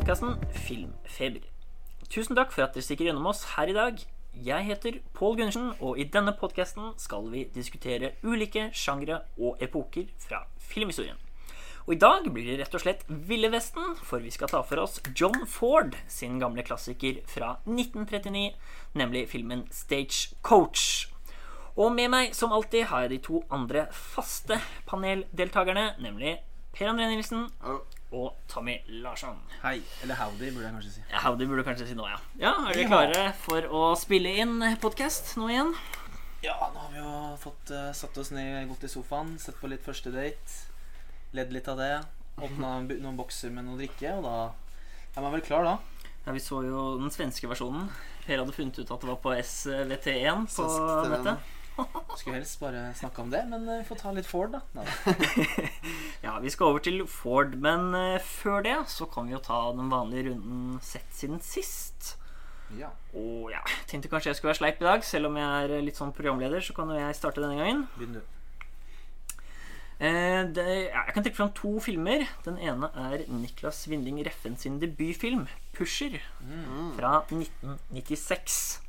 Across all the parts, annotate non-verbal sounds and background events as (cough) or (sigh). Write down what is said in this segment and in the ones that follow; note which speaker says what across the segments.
Speaker 1: filmpodkasten Filmfeber. Tusen takk for at dere stikker gjennom oss her i dag. Jeg heter Pål Gundersen, og i denne podkasten skal vi diskutere ulike sjangre og epoker fra filmhistorien. Og i dag blir det rett og slett Ville Vesten, for vi skal ta for oss John Ford sin gamle klassiker fra 1939, nemlig filmen Stagecoach. Og med meg, som alltid, har jeg de to andre faste paneldeltakerne, nemlig Per André Nilsen
Speaker 2: Hallo.
Speaker 1: Og Tommy Larsson.
Speaker 2: Hei. Eller howdy, burde jeg kanskje si.
Speaker 1: Ja, howdy burde kanskje si nå, ja. Ja, Er dere klare for å spille inn podkast nå igjen?
Speaker 2: Ja, nå har vi jo fått uh, satt oss ned godt i sofaen, sett på litt første date. Ledd litt av det. Åpna noen bokser med noe drikke, og da er man vel klar, da.
Speaker 1: Ja, Vi så jo den svenske versjonen. Per hadde funnet ut at det var på SVT1 på nettet.
Speaker 2: Skulle helst bare snakke om det, men eh, vi får ta litt Ford, da. (laughs)
Speaker 1: Ja, Vi skal over til Ford, men eh, før det så kan vi jo ta den vanlige runden sett siden sist.
Speaker 2: Ja.
Speaker 1: Og ja, tenkte kanskje jeg skulle være sleip i dag, selv om jeg er litt sånn programleder, så kan jo jeg starte denne gangen.
Speaker 2: Begynn du.
Speaker 1: Eh, det, ja, jeg kan trekke fram to filmer. Den ene er Niklas Winding Reffen sin debutfilm 'Pusher' fra 1996.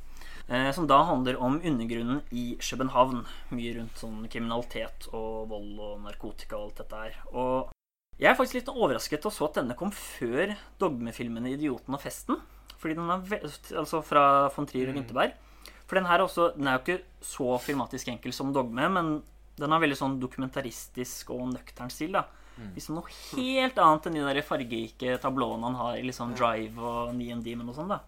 Speaker 1: Eh, som da handler om undergrunnen i København. Mye rundt sånn kriminalitet og vold og narkotika og alt dette her. Og jeg er faktisk litt overrasket og så at denne kom før dogmefilmene 'Idioten og festen'. Fordi den er altså fra von Trier og Günterberg. For den her er også Den er jo ikke så filmatisk enkel som dogme, men den har veldig sånn dokumentaristisk og nøktern stil. da Liksom noe helt annet enn de der fargerike tablåene han har i liksom Drive og 9 Demon og sånn. da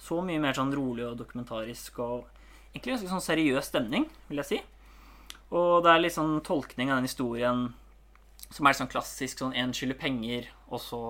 Speaker 1: Så mye mer sånn rolig og dokumentarisk og egentlig ganske sånn seriøs stemning, vil jeg si. Og det er litt sånn tolkning av den historien som er sånn klassisk sånn en skylder penger, og så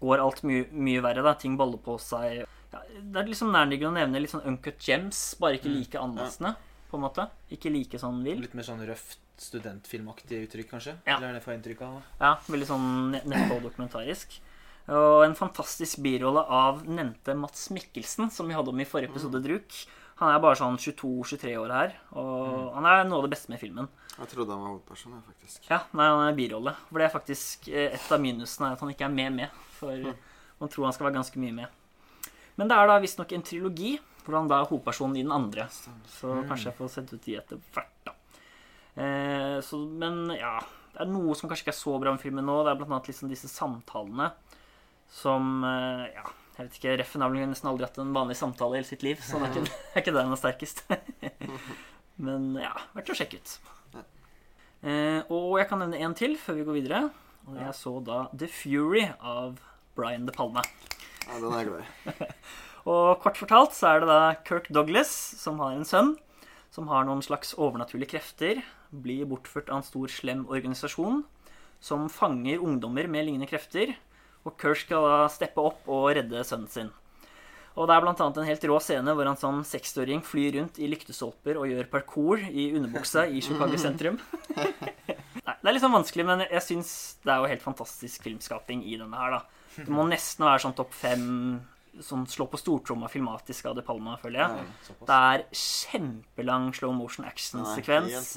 Speaker 1: går alt mye, mye verre, da. Ting baller på seg. Ja, det er liksom nærliggende å nevne litt sånn Uncut Gems, bare ikke like anmassende, på en måte. Ikke like sånn vill.
Speaker 2: Litt mer sånn røft studentfilmaktig uttrykk, kanskje?
Speaker 1: Ja.
Speaker 2: Eller er det for inntrykk av?
Speaker 1: Ja, veldig sånn ne- neppe dokumentarisk. Og en fantastisk birolle av nevnte Mats Mikkelsen, som vi hadde om i forrige episode Druk. Han er bare sånn 22-23 år her, og han er noe av det beste med filmen.
Speaker 3: Jeg trodde han var hovedperson, jeg, faktisk.
Speaker 1: Ja, nei, han er birolle. For det er faktisk eh, et av minusene at han ikke er med med. For man tror han skal være ganske mye med. Men det er da visstnok en trilogi, hvor han da er hovedpersonen i den andre. Så kanskje jeg får sendt ut de etter hvert, da. Eh, så, men ja Det er noe som kanskje ikke er så bra med filmen nå. Det er blant annet liksom disse samtalene som eh, Ja, jeg vet ikke. Reffen har vel nesten aldri hatt en vanlig samtale i hele sitt liv, så det er ikke, (laughs) det er ikke der han er sterkest. (laughs) men ja, verdt å sjekke ut. Eh, og jeg kan nevne en til før vi går videre. Og jeg så da The Fury av Brian De Palme.
Speaker 3: Ja, den er jeg glad i. (laughs)
Speaker 1: Og kort fortalt så er det da Kirk Douglas som har en sønn som har noen slags overnaturlige krefter, blir bortført av en stor, slem organisasjon som fanger ungdommer med lignende krefter, og Kirk skal da steppe opp og redde sønnen sin. Og det er annet en helt rå scene hvor han som 60-åring flyr rundt i lyktestolper og gjør parkour i underbuksa i Chicago sentrum. (laughs) Nei, det er litt sånn vanskelig, men jeg syns det er jo helt fantastisk filmskaping i denne her, da. Det må nesten være sånn topp fem sånn slå på stortromma filmatisk av De Palma, føler jeg.
Speaker 2: Nei,
Speaker 1: Det er kjempelang slow motion action-sekvens.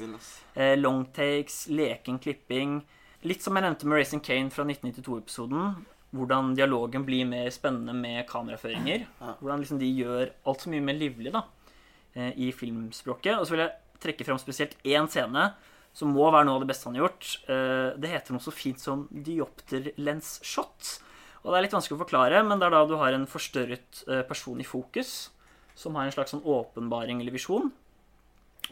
Speaker 1: Eh, long takes, leken klipping. Litt som jeg nevnte med Racing Kane fra 1992-episoden. Hvordan dialogen blir mer spennende med kameraføringer. Hvordan liksom de gjør alt så mye mer livlig da, eh, i filmspråket. Og så vil jeg trekke fram spesielt én scene som må være noe av det beste han har gjort. Eh, Det heter noe så fint som diopterlens-shot. Og det er litt vanskelig å forklare, men det er da du har en forstørret eh, person i fokus, som har en slags sånn åpenbaring eller visjon.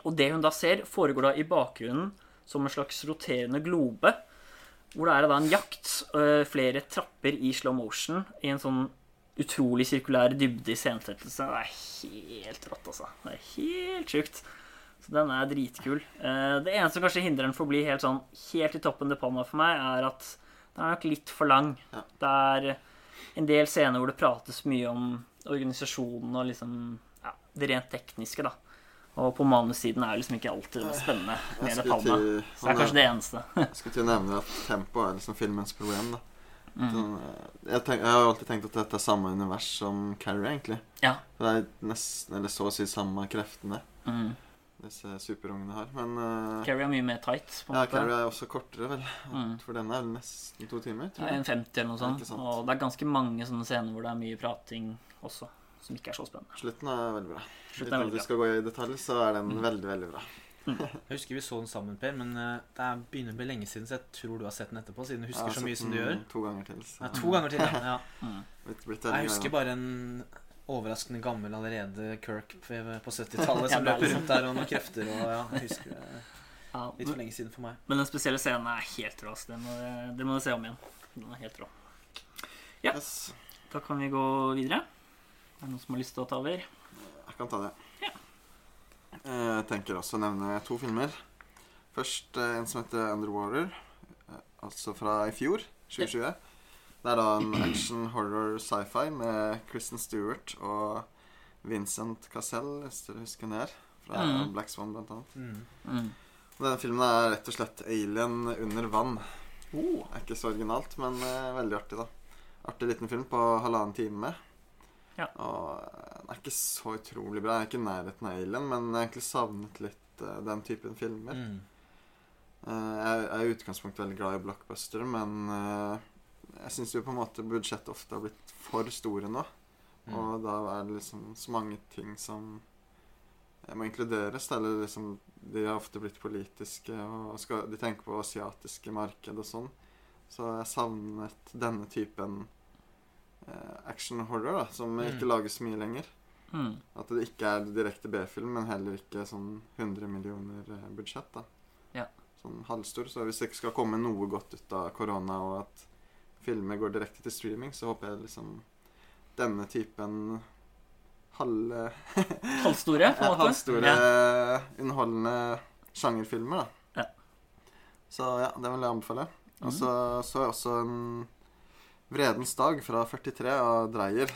Speaker 1: Og det hun da ser, foregår da i bakgrunnen som en slags roterende globe. Hvor det er da en jakt, øh, flere trapper i slow motion, i en sånn utrolig sirkulær dybde i scenesettelse. Det er helt rått, altså. Det er helt sjukt. Så den er dritkul. Eh, Det eneste som kanskje hindrer den for å bli helt sånn helt i toppen de panna for meg, er at den er nok litt for lang.
Speaker 3: Ja.
Speaker 1: Det er en del scener hvor det prates mye om organisasjonen og liksom ja, det rent tekniske, da. Og på manussiden er det liksom ikke alltid det spennende med
Speaker 3: det
Speaker 1: Palma. Så det er kanskje det eneste. (laughs)
Speaker 3: Jeg skulle til å nevne at tempo er liksom filmens problem, da.
Speaker 1: Mm.
Speaker 3: Eh, jeg, tenk, jeg har jo alltid tenkt at dette er samme univers som Carrie, egentlig.
Speaker 1: Ja.
Speaker 3: Det er nesten, eller så å si, samme kreftene.
Speaker 1: Mm.
Speaker 3: disse superungene har. Men uh,
Speaker 1: Carrie er mye mer tight. på
Speaker 3: ja,
Speaker 1: måte.
Speaker 3: Carrie er også kortere, vel.
Speaker 1: Mm.
Speaker 3: For den er nesten to timer, tror jeg.
Speaker 1: en 50 eller noe sånt.
Speaker 3: ikke.
Speaker 1: Og det er ganske mange sånne scener hvor det er mye prating også, som ikke er så spennende.
Speaker 3: Slutten er veldig bra.
Speaker 1: Slutten er
Speaker 3: Uten at vi skal gå i detalj, så er den
Speaker 1: Mm.
Speaker 3: veldig, veldig bra. (laughs)
Speaker 2: Jeg husker vi så den sammen, Per, men eh, det er begynner å bli lenge siden, så jeg tror du har sett den etterpå, siden du husker så mye som du gjør.
Speaker 3: To ganger til. Så.
Speaker 2: Nei, to ganger til, ja. ja. (laughs)
Speaker 1: Mm.
Speaker 2: Jeg husker bare en overraskende gammel allerede Kirk på på 70-tallet som
Speaker 1: er
Speaker 2: løper rundt der og noen krefter og ja, jeg husker det litt for lenge siden for meg.
Speaker 1: men den spesielle scenen er helt rå. så Det må, det må du se om igjen. Den er helt rå. ja.
Speaker 3: Yes.
Speaker 1: Da kan vi gå videre. Er det noen som har lyst til å ta over?
Speaker 3: Jeg kan ta det.
Speaker 1: Ja.
Speaker 3: Eh, Jeg tenker også å nevne to filmer. Først eh, en som heter Underwater, eh, altså fra i fjor, 2020. Det er da en action horror sci-fi med Kristen Stewart og Vincent Cassell, hvis dere husker den her. Fra
Speaker 1: mm.
Speaker 3: Black Swan, blant annet.
Speaker 2: Mm.
Speaker 1: Mm.
Speaker 3: Og denne filmen er rett og slett Alien under vann.
Speaker 1: Oh.
Speaker 3: Det er ikke så originalt, men veldig artig, da. Artig liten film på halvannen time.
Speaker 1: Ja.
Speaker 3: Og eh, den er ikke så utrolig bra. Den er ikke i nærheten av Alien, men jeg har egentlig savnet litt uh, den typen filmer.
Speaker 2: Mm.
Speaker 3: Uh, jeg er i utgangspunktet veldig glad i blockbuster, men uh, jeg syns jo på en måte budsjettet ofte har blitt for store nå.
Speaker 2: Mm.
Speaker 3: Og da er det liksom så mange ting som må inkluderes. Eller liksom De har ofte blitt politiske, og skal, de tenker på asiatiske marked og sånn. Så jeg savnet denne typen action horror, da, som
Speaker 2: Mm.
Speaker 3: ikke lages mye lenger.
Speaker 1: Mm.
Speaker 3: At det ikke er direkte B-film, men heller ikke sånn 100 millioner eh, budsjett. da.
Speaker 1: Ja.
Speaker 3: Sånn halvstor. Så hvis det ikke skal komme noe godt ut av korona, og at filmer går direkte til streaming, så håper jeg liksom denne typen halv... (laughs)
Speaker 1: Halvstore, på en måte.
Speaker 3: halvstore,
Speaker 1: Ja.
Speaker 3: underholdende sjangerfilmer, da.
Speaker 1: Ja.
Speaker 3: Så ja, det vil jeg anbefale. Og
Speaker 1: Mhm.
Speaker 3: så så jeg også en Vredens dag fra 43 av Dreyer.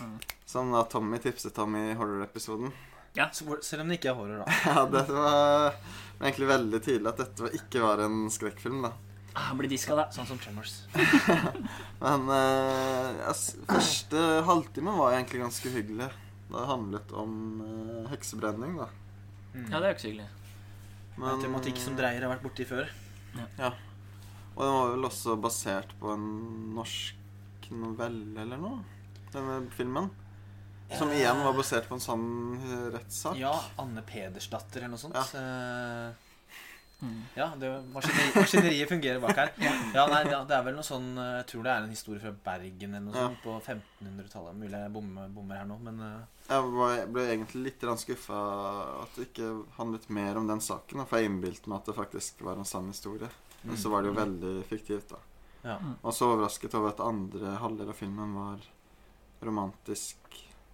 Speaker 1: Mm.
Speaker 3: Som da Tommy tipset om i horror-episoden.
Speaker 2: Ja, Selv om det ikke er horror, da. (laughs)
Speaker 3: Ja, det var egentlig veldig tydelig at dette ikke var en skrekkfilm, da.
Speaker 1: Ah, Han blir diska, da.
Speaker 2: Sånn som Tremors. (laughs)
Speaker 3: Men eh, ja, første halvtime var egentlig ganske hyggelig. Det handlet om eh, heksebrenning, da.
Speaker 2: Mm.
Speaker 1: Ja, det er jo ikke så hyggelig.
Speaker 2: En tematikk som Dreyer har vært borti før.
Speaker 3: Og den var vel også basert på en norsk novelle eller noe, denne filmen. Som igjen var basert på en sånn eh, rettssak.
Speaker 2: Ja, Anne Pedersdatter eller noe sånt.
Speaker 3: Ja.
Speaker 1: Mm.
Speaker 2: Ja, det maskineri, maskineriet fungerer bak her. (laughs) Ja, nei, det er vel noe sånn Jeg tror det er en historie fra Bergen eller noe
Speaker 3: Ja.
Speaker 2: sånt på 1500-tallet. Mulig jeg bommer, bommer her nå, men eh,
Speaker 3: Jeg var, ble egentlig litt skuffa at det ikke handlet mer om den saken. For jeg innbilte meg at det faktisk var en sann historie. Men så var det jo veldig fiktivt, da.
Speaker 2: ja.
Speaker 3: Og så overrasket over at andre halvdel av filmen var romantisk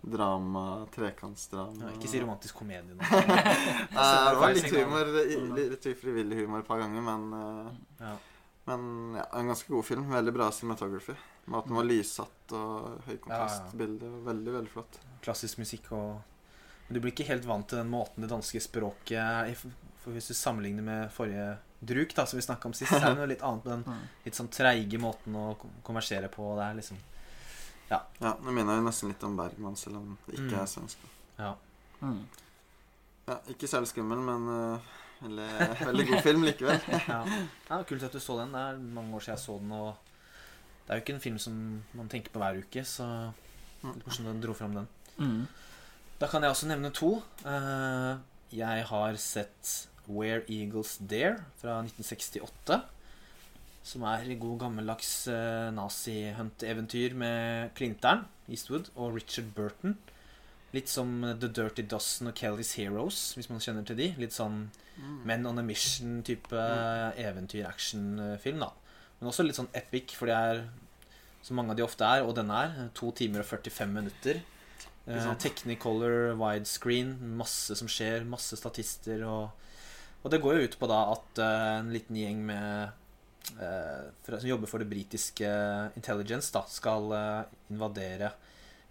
Speaker 3: drama, trekantsdrama.
Speaker 2: ja, Ikke si romantisk komedie nå. (laughs) (laughs)
Speaker 3: Nei, det var litt humor, litt ufrivillig humor et par ganger, men eh,
Speaker 2: Ja.
Speaker 3: Men ja, en ganske god film. Veldig bra cinematography. Maten var lyssatt og høykontrastbilde. Veldig, veldig flott.
Speaker 2: Klassisk musikk og Men du blir ikke helt vant til den måten det danske språket er. For hvis du sammenligner med forrige druk, da, som vi snakka om sist, så er det noe litt annet med den (laughs) litt sånn treige måten å kon- konversere på. Det er liksom
Speaker 3: Ja, Nå minner jeg nesten litt om Bergman, selv om det ikke
Speaker 2: Mm.
Speaker 3: er svensk.
Speaker 2: Ja.
Speaker 1: Mm.
Speaker 3: Ja, ikke særlig skummel, men uh, veldig, veldig god film likevel. (laughs)
Speaker 2: ja. ja kult at du så den. Det er mange år siden jeg så den. Og det er jo ikke en film som man tenker på hver uke, så litt morsomt at du dro fram den.
Speaker 1: Mm.
Speaker 2: Da kan jeg også nevne to. Uh, jeg har sett Where Eagles Dare fra 1968. Som er god gammeldags uh, nazi-hunt-eventyr med Clinter'n, Eastwood, og Richard Burton. Litt som The Dirty Dozen og Kelly's Heroes, hvis man kjenner til de. Litt sånn Men on a Mission-type eventyr-action-film, da. Men også litt sånn epic, for det er, som mange av de ofte er, og denne er, to timer og 45 minutter. Eh. Technicolor, widescreen, masse som skjer, masse statister og Og det går jo ut på da at eh, en liten gjeng med eh, som jobber for det britiske intelligence, da skal eh, invadere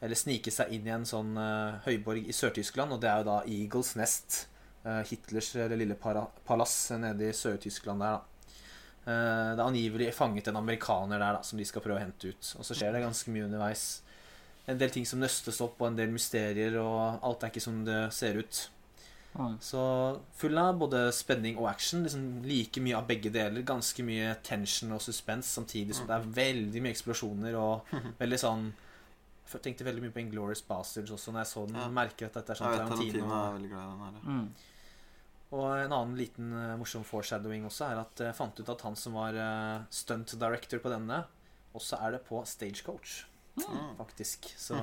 Speaker 2: eller snike seg inn i en sånn eh, høyborg i Sør-Tyskland, og det er jo da Eagles Nest. eh, Hitlers eh, lille para palass nede i Sør-Tyskland der, da. Eh, det er angivelig fanget en amerikaner der da, som de skal prøve å hente ut. Og så skjer det ganske mye underveis. En del ting som nøstes opp, og en del mysterier, og alt er ikke som det ser ut.
Speaker 1: Mm.
Speaker 2: Så full av både spenning og action. Liksom like mye av begge deler. Ganske mye tension og suspens samtidig som det er veldig mye eksplosjoner og (laughs) veldig sånn Jeg tenkte veldig mye på Inglorious Bastards også når jeg så den.
Speaker 3: Ja.
Speaker 2: Merker at dette er sånn
Speaker 3: Tarantino er veldig glad i den her.
Speaker 1: Mm.
Speaker 2: Og en annen liten uh, morsom foreshadowing også er at jeg fant ut at han som var uh, stunt director på denne, også er det på Stagecoach,
Speaker 3: Mm.
Speaker 2: faktisk. Så,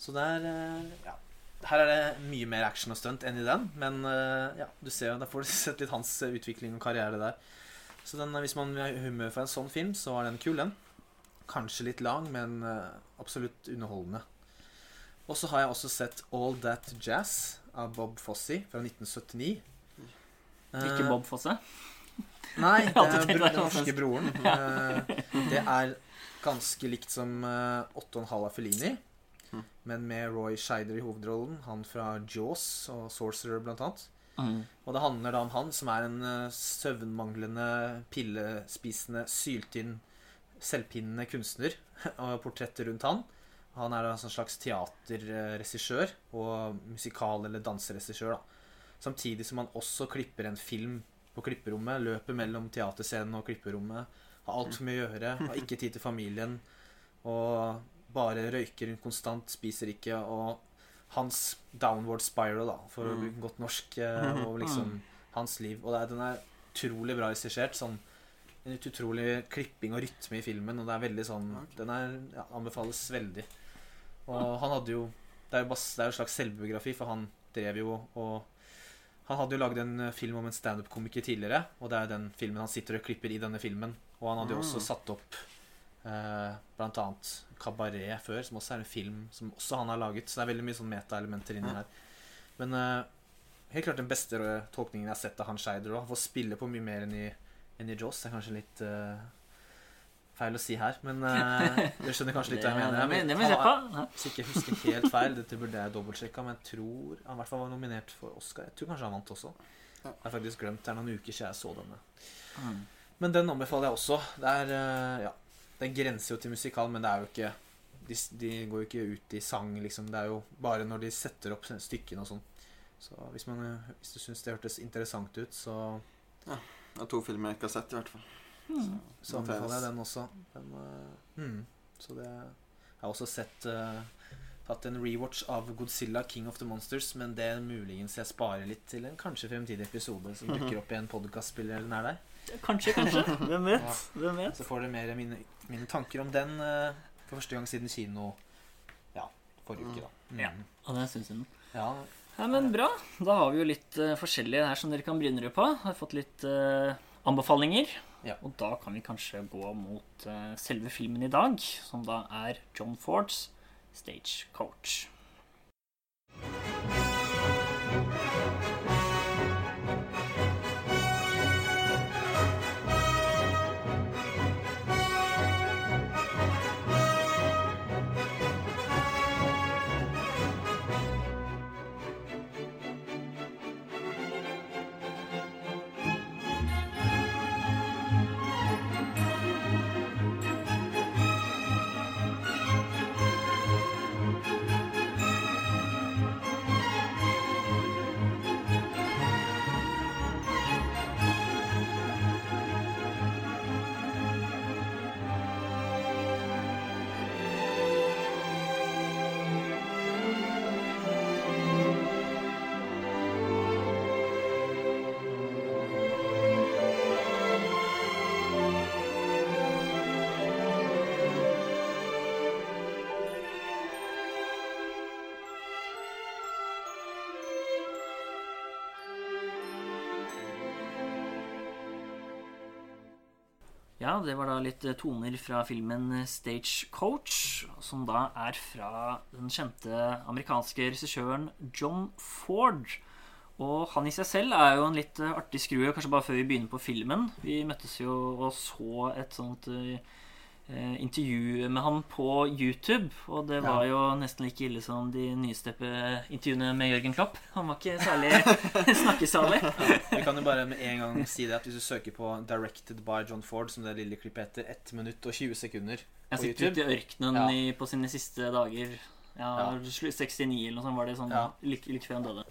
Speaker 2: så det er uh, Ja. Her er det mye mer action og stunt enn i den, men eh, ja, du ser jo, da får du (laughs) sett litt hans eh, utvikling og karriere der. Så den, eh, hvis man har humør for en sånn film, så er den kul, den. Kanskje litt lang, men absolutt underholdende. Og så har jeg også sett All That Jazz av Bob Fosse fra 1979.
Speaker 1: Ikke Bob Fosse.
Speaker 2: Nei, (laughs) det er den norske broren. (laughs) Det er ganske likt som eh, 8,5 av Fellini,
Speaker 3: Mm.
Speaker 2: men med Roy Scheider i hovedrollen. Han fra Jaws og Sorcerer, blant annet.
Speaker 1: Mm.
Speaker 2: Og det handler da om han som er en uh, søvnmanglende, pillespisende, syltynn, selvpinnende kunstner. (laughs) Og portrettet rundt han. Han er da en slags teaterregissør og musikal- eller danseregissør. da. Samtidig som han også klipper en film på klipperommet. Løper mellom teaterscenen og klipperommet. Har altfor mye å gjøre. Har ikke tid til familien. Og bare røyker konstant, spiser ikke. Og hans downward spiral, da, for å
Speaker 3: Mm.
Speaker 2: bruke godt norsk, eh, og liksom hans liv. Og det er, den er utrolig bra regissert. Sånn, en utrolig klipping og rytme i filmen. Og det er veldig sånn. Den er, ja, anbefales veldig. Og han hadde jo Det er jo, bas, det er jo en slags selvbiografi, for han drev jo og Han hadde jo laget en eh, film om en standup-komiker tidligere, og det er den filmen han sitter og klipper i denne filmen. Og han hadde jo også
Speaker 3: Mm.
Speaker 2: satt opp eh, blant annet Kabaret før, som også er en film som også han har laget. Så det er veldig mye sånn meta-elementer inni her. Men uh, helt klart den beste tolkningen jeg har sett av han Scheider. Han får spille på mye mer enn i, enn i Jaws. Det er kanskje litt uh, feil å si her, men uh, dere skjønner kanskje litt (laughs) hva jeg mener. Jeg
Speaker 1: se
Speaker 2: han. Hvis jeg ikke husker helt feil, dette burde jeg dobbeltsjekka, men jeg tror han i hvert fall var nominert for Oscar. Jeg tror kanskje han vant også. Jeg har faktisk glemt. Det er noen uker siden jeg så denne.
Speaker 1: Mm.
Speaker 2: Men den anbefaler jeg også. Det er ja, Den grenser jo til musikal, men det er jo ikke de, de går jo ikke ut i sang, liksom. Det er jo bare når de setter opp stykkene og sånn. Så hvis, man, hvis du syns det hørtes interessant ut, så,
Speaker 3: Det er to filmer jeg ikke har sett, i hvert fall.
Speaker 1: Mm.
Speaker 2: så anbefaler jeg den også. Den, uh, mm, så det Jeg har også sett uh, Tatt en rewatch av Godzilla King of the Monsters, men det er muligens jeg sparer litt til en kanskje fremtidig episode som (laughs) dukker opp i en podkastspiller eller nær der.
Speaker 1: Kanskje, kanskje. (laughs) Hvem vet?
Speaker 2: Ja.
Speaker 1: Hvem vet?
Speaker 2: Så får dere mer mine, mine tanker om den eh, for første gang siden kino ja, forrige uke, da. Mm.
Speaker 1: Ja. Og det syns stund.
Speaker 2: Ja,
Speaker 1: Ja, men bra. Da har vi jo litt uh, forskjellige her som dere kan bryne dere på. Har fått litt eh, anbefalinger.
Speaker 2: Ja.
Speaker 1: Og da kan vi kanskje gå mot eh, selve filmen i dag, som da er John Fords Stagecoach. Ja, det var da litt eh, toner fra filmen Stagecoach, som da er fra den kjente amerikanske regissøren John Ford. Og han i seg selv er jo en litt eh, artig skrue, kanskje bare før vi begynner på filmen. Vi møttes jo og så et sånt eh, eh, intervju med han på YouTube, og det var jo nesten like ille som de nyeste eh, intervjuene med Jørgen Klopp. Han var ikke særlig (laughs) snakkesalig.
Speaker 2: Vi kan jo bare med en gang si det at hvis du søker på 'Directed by John Ford', som det lille klippet heter, 1 minutt og 20 sekunder
Speaker 1: Jeg sitter ute i ørkenen
Speaker 2: Ja.
Speaker 1: i, på sine siste dager. Ja,
Speaker 2: Ja.
Speaker 1: 69 eller noe sånt var det sånn
Speaker 2: Ja.
Speaker 1: like, like før han døde.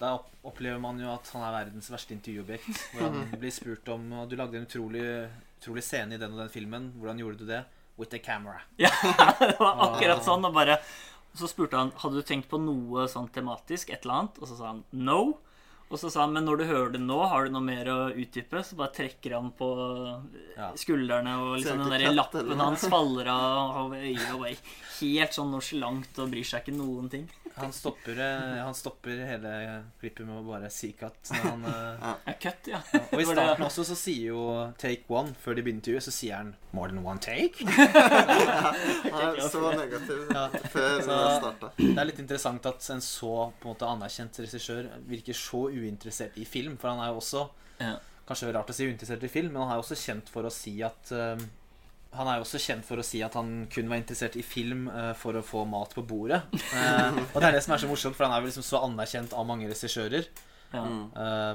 Speaker 2: Da opplever man jo at han er verdens verste intervjuobjekt. Hvor han (laughs) blir spurt om og Du lagde en utrolig, utrolig scene i den og den filmen. Hvordan gjorde du det? With the camera.
Speaker 1: Ja, (laughs) det var akkurat sånn. Og bare Så spurte han hadde du tenkt på noe sånn tematisk, et eller annet, og så sa han no. Og så sa han men når du hører det nå, har du noe mer å utdype? Så bare trekker han på skuldrene, og liksom den der lappen hans faller av over øyet. Og bare helt sånn nonsjalant og bryr seg ikke noen ting.
Speaker 2: Han stopper, eh, han stopper hele klippet med å bare si cut. Han, eh, (laughs)
Speaker 1: Ja, cut, ja.
Speaker 2: og i starten også så sier jo Take One før de begynner intervjuet, så sier han More than one take? (laughs)
Speaker 3: Han er så negativ
Speaker 2: Ja.
Speaker 3: før
Speaker 2: Så-
Speaker 3: det starta.
Speaker 2: Det er litt interessant at en så på en måte anerkjent regissør virker så uinteressert i film. For han er jo også
Speaker 1: Ja.
Speaker 2: Kanskje rart å si uinteressert i film, men han er jo også kjent for å si at eh, Han er jo også kjent for å si at han kun var interessert i film uh, for å få mat på bordet. Uh, (laughs) og det er det som er så morsomt, for han er jo liksom så anerkjent av mange regissører.
Speaker 1: ja.
Speaker 2: Eh,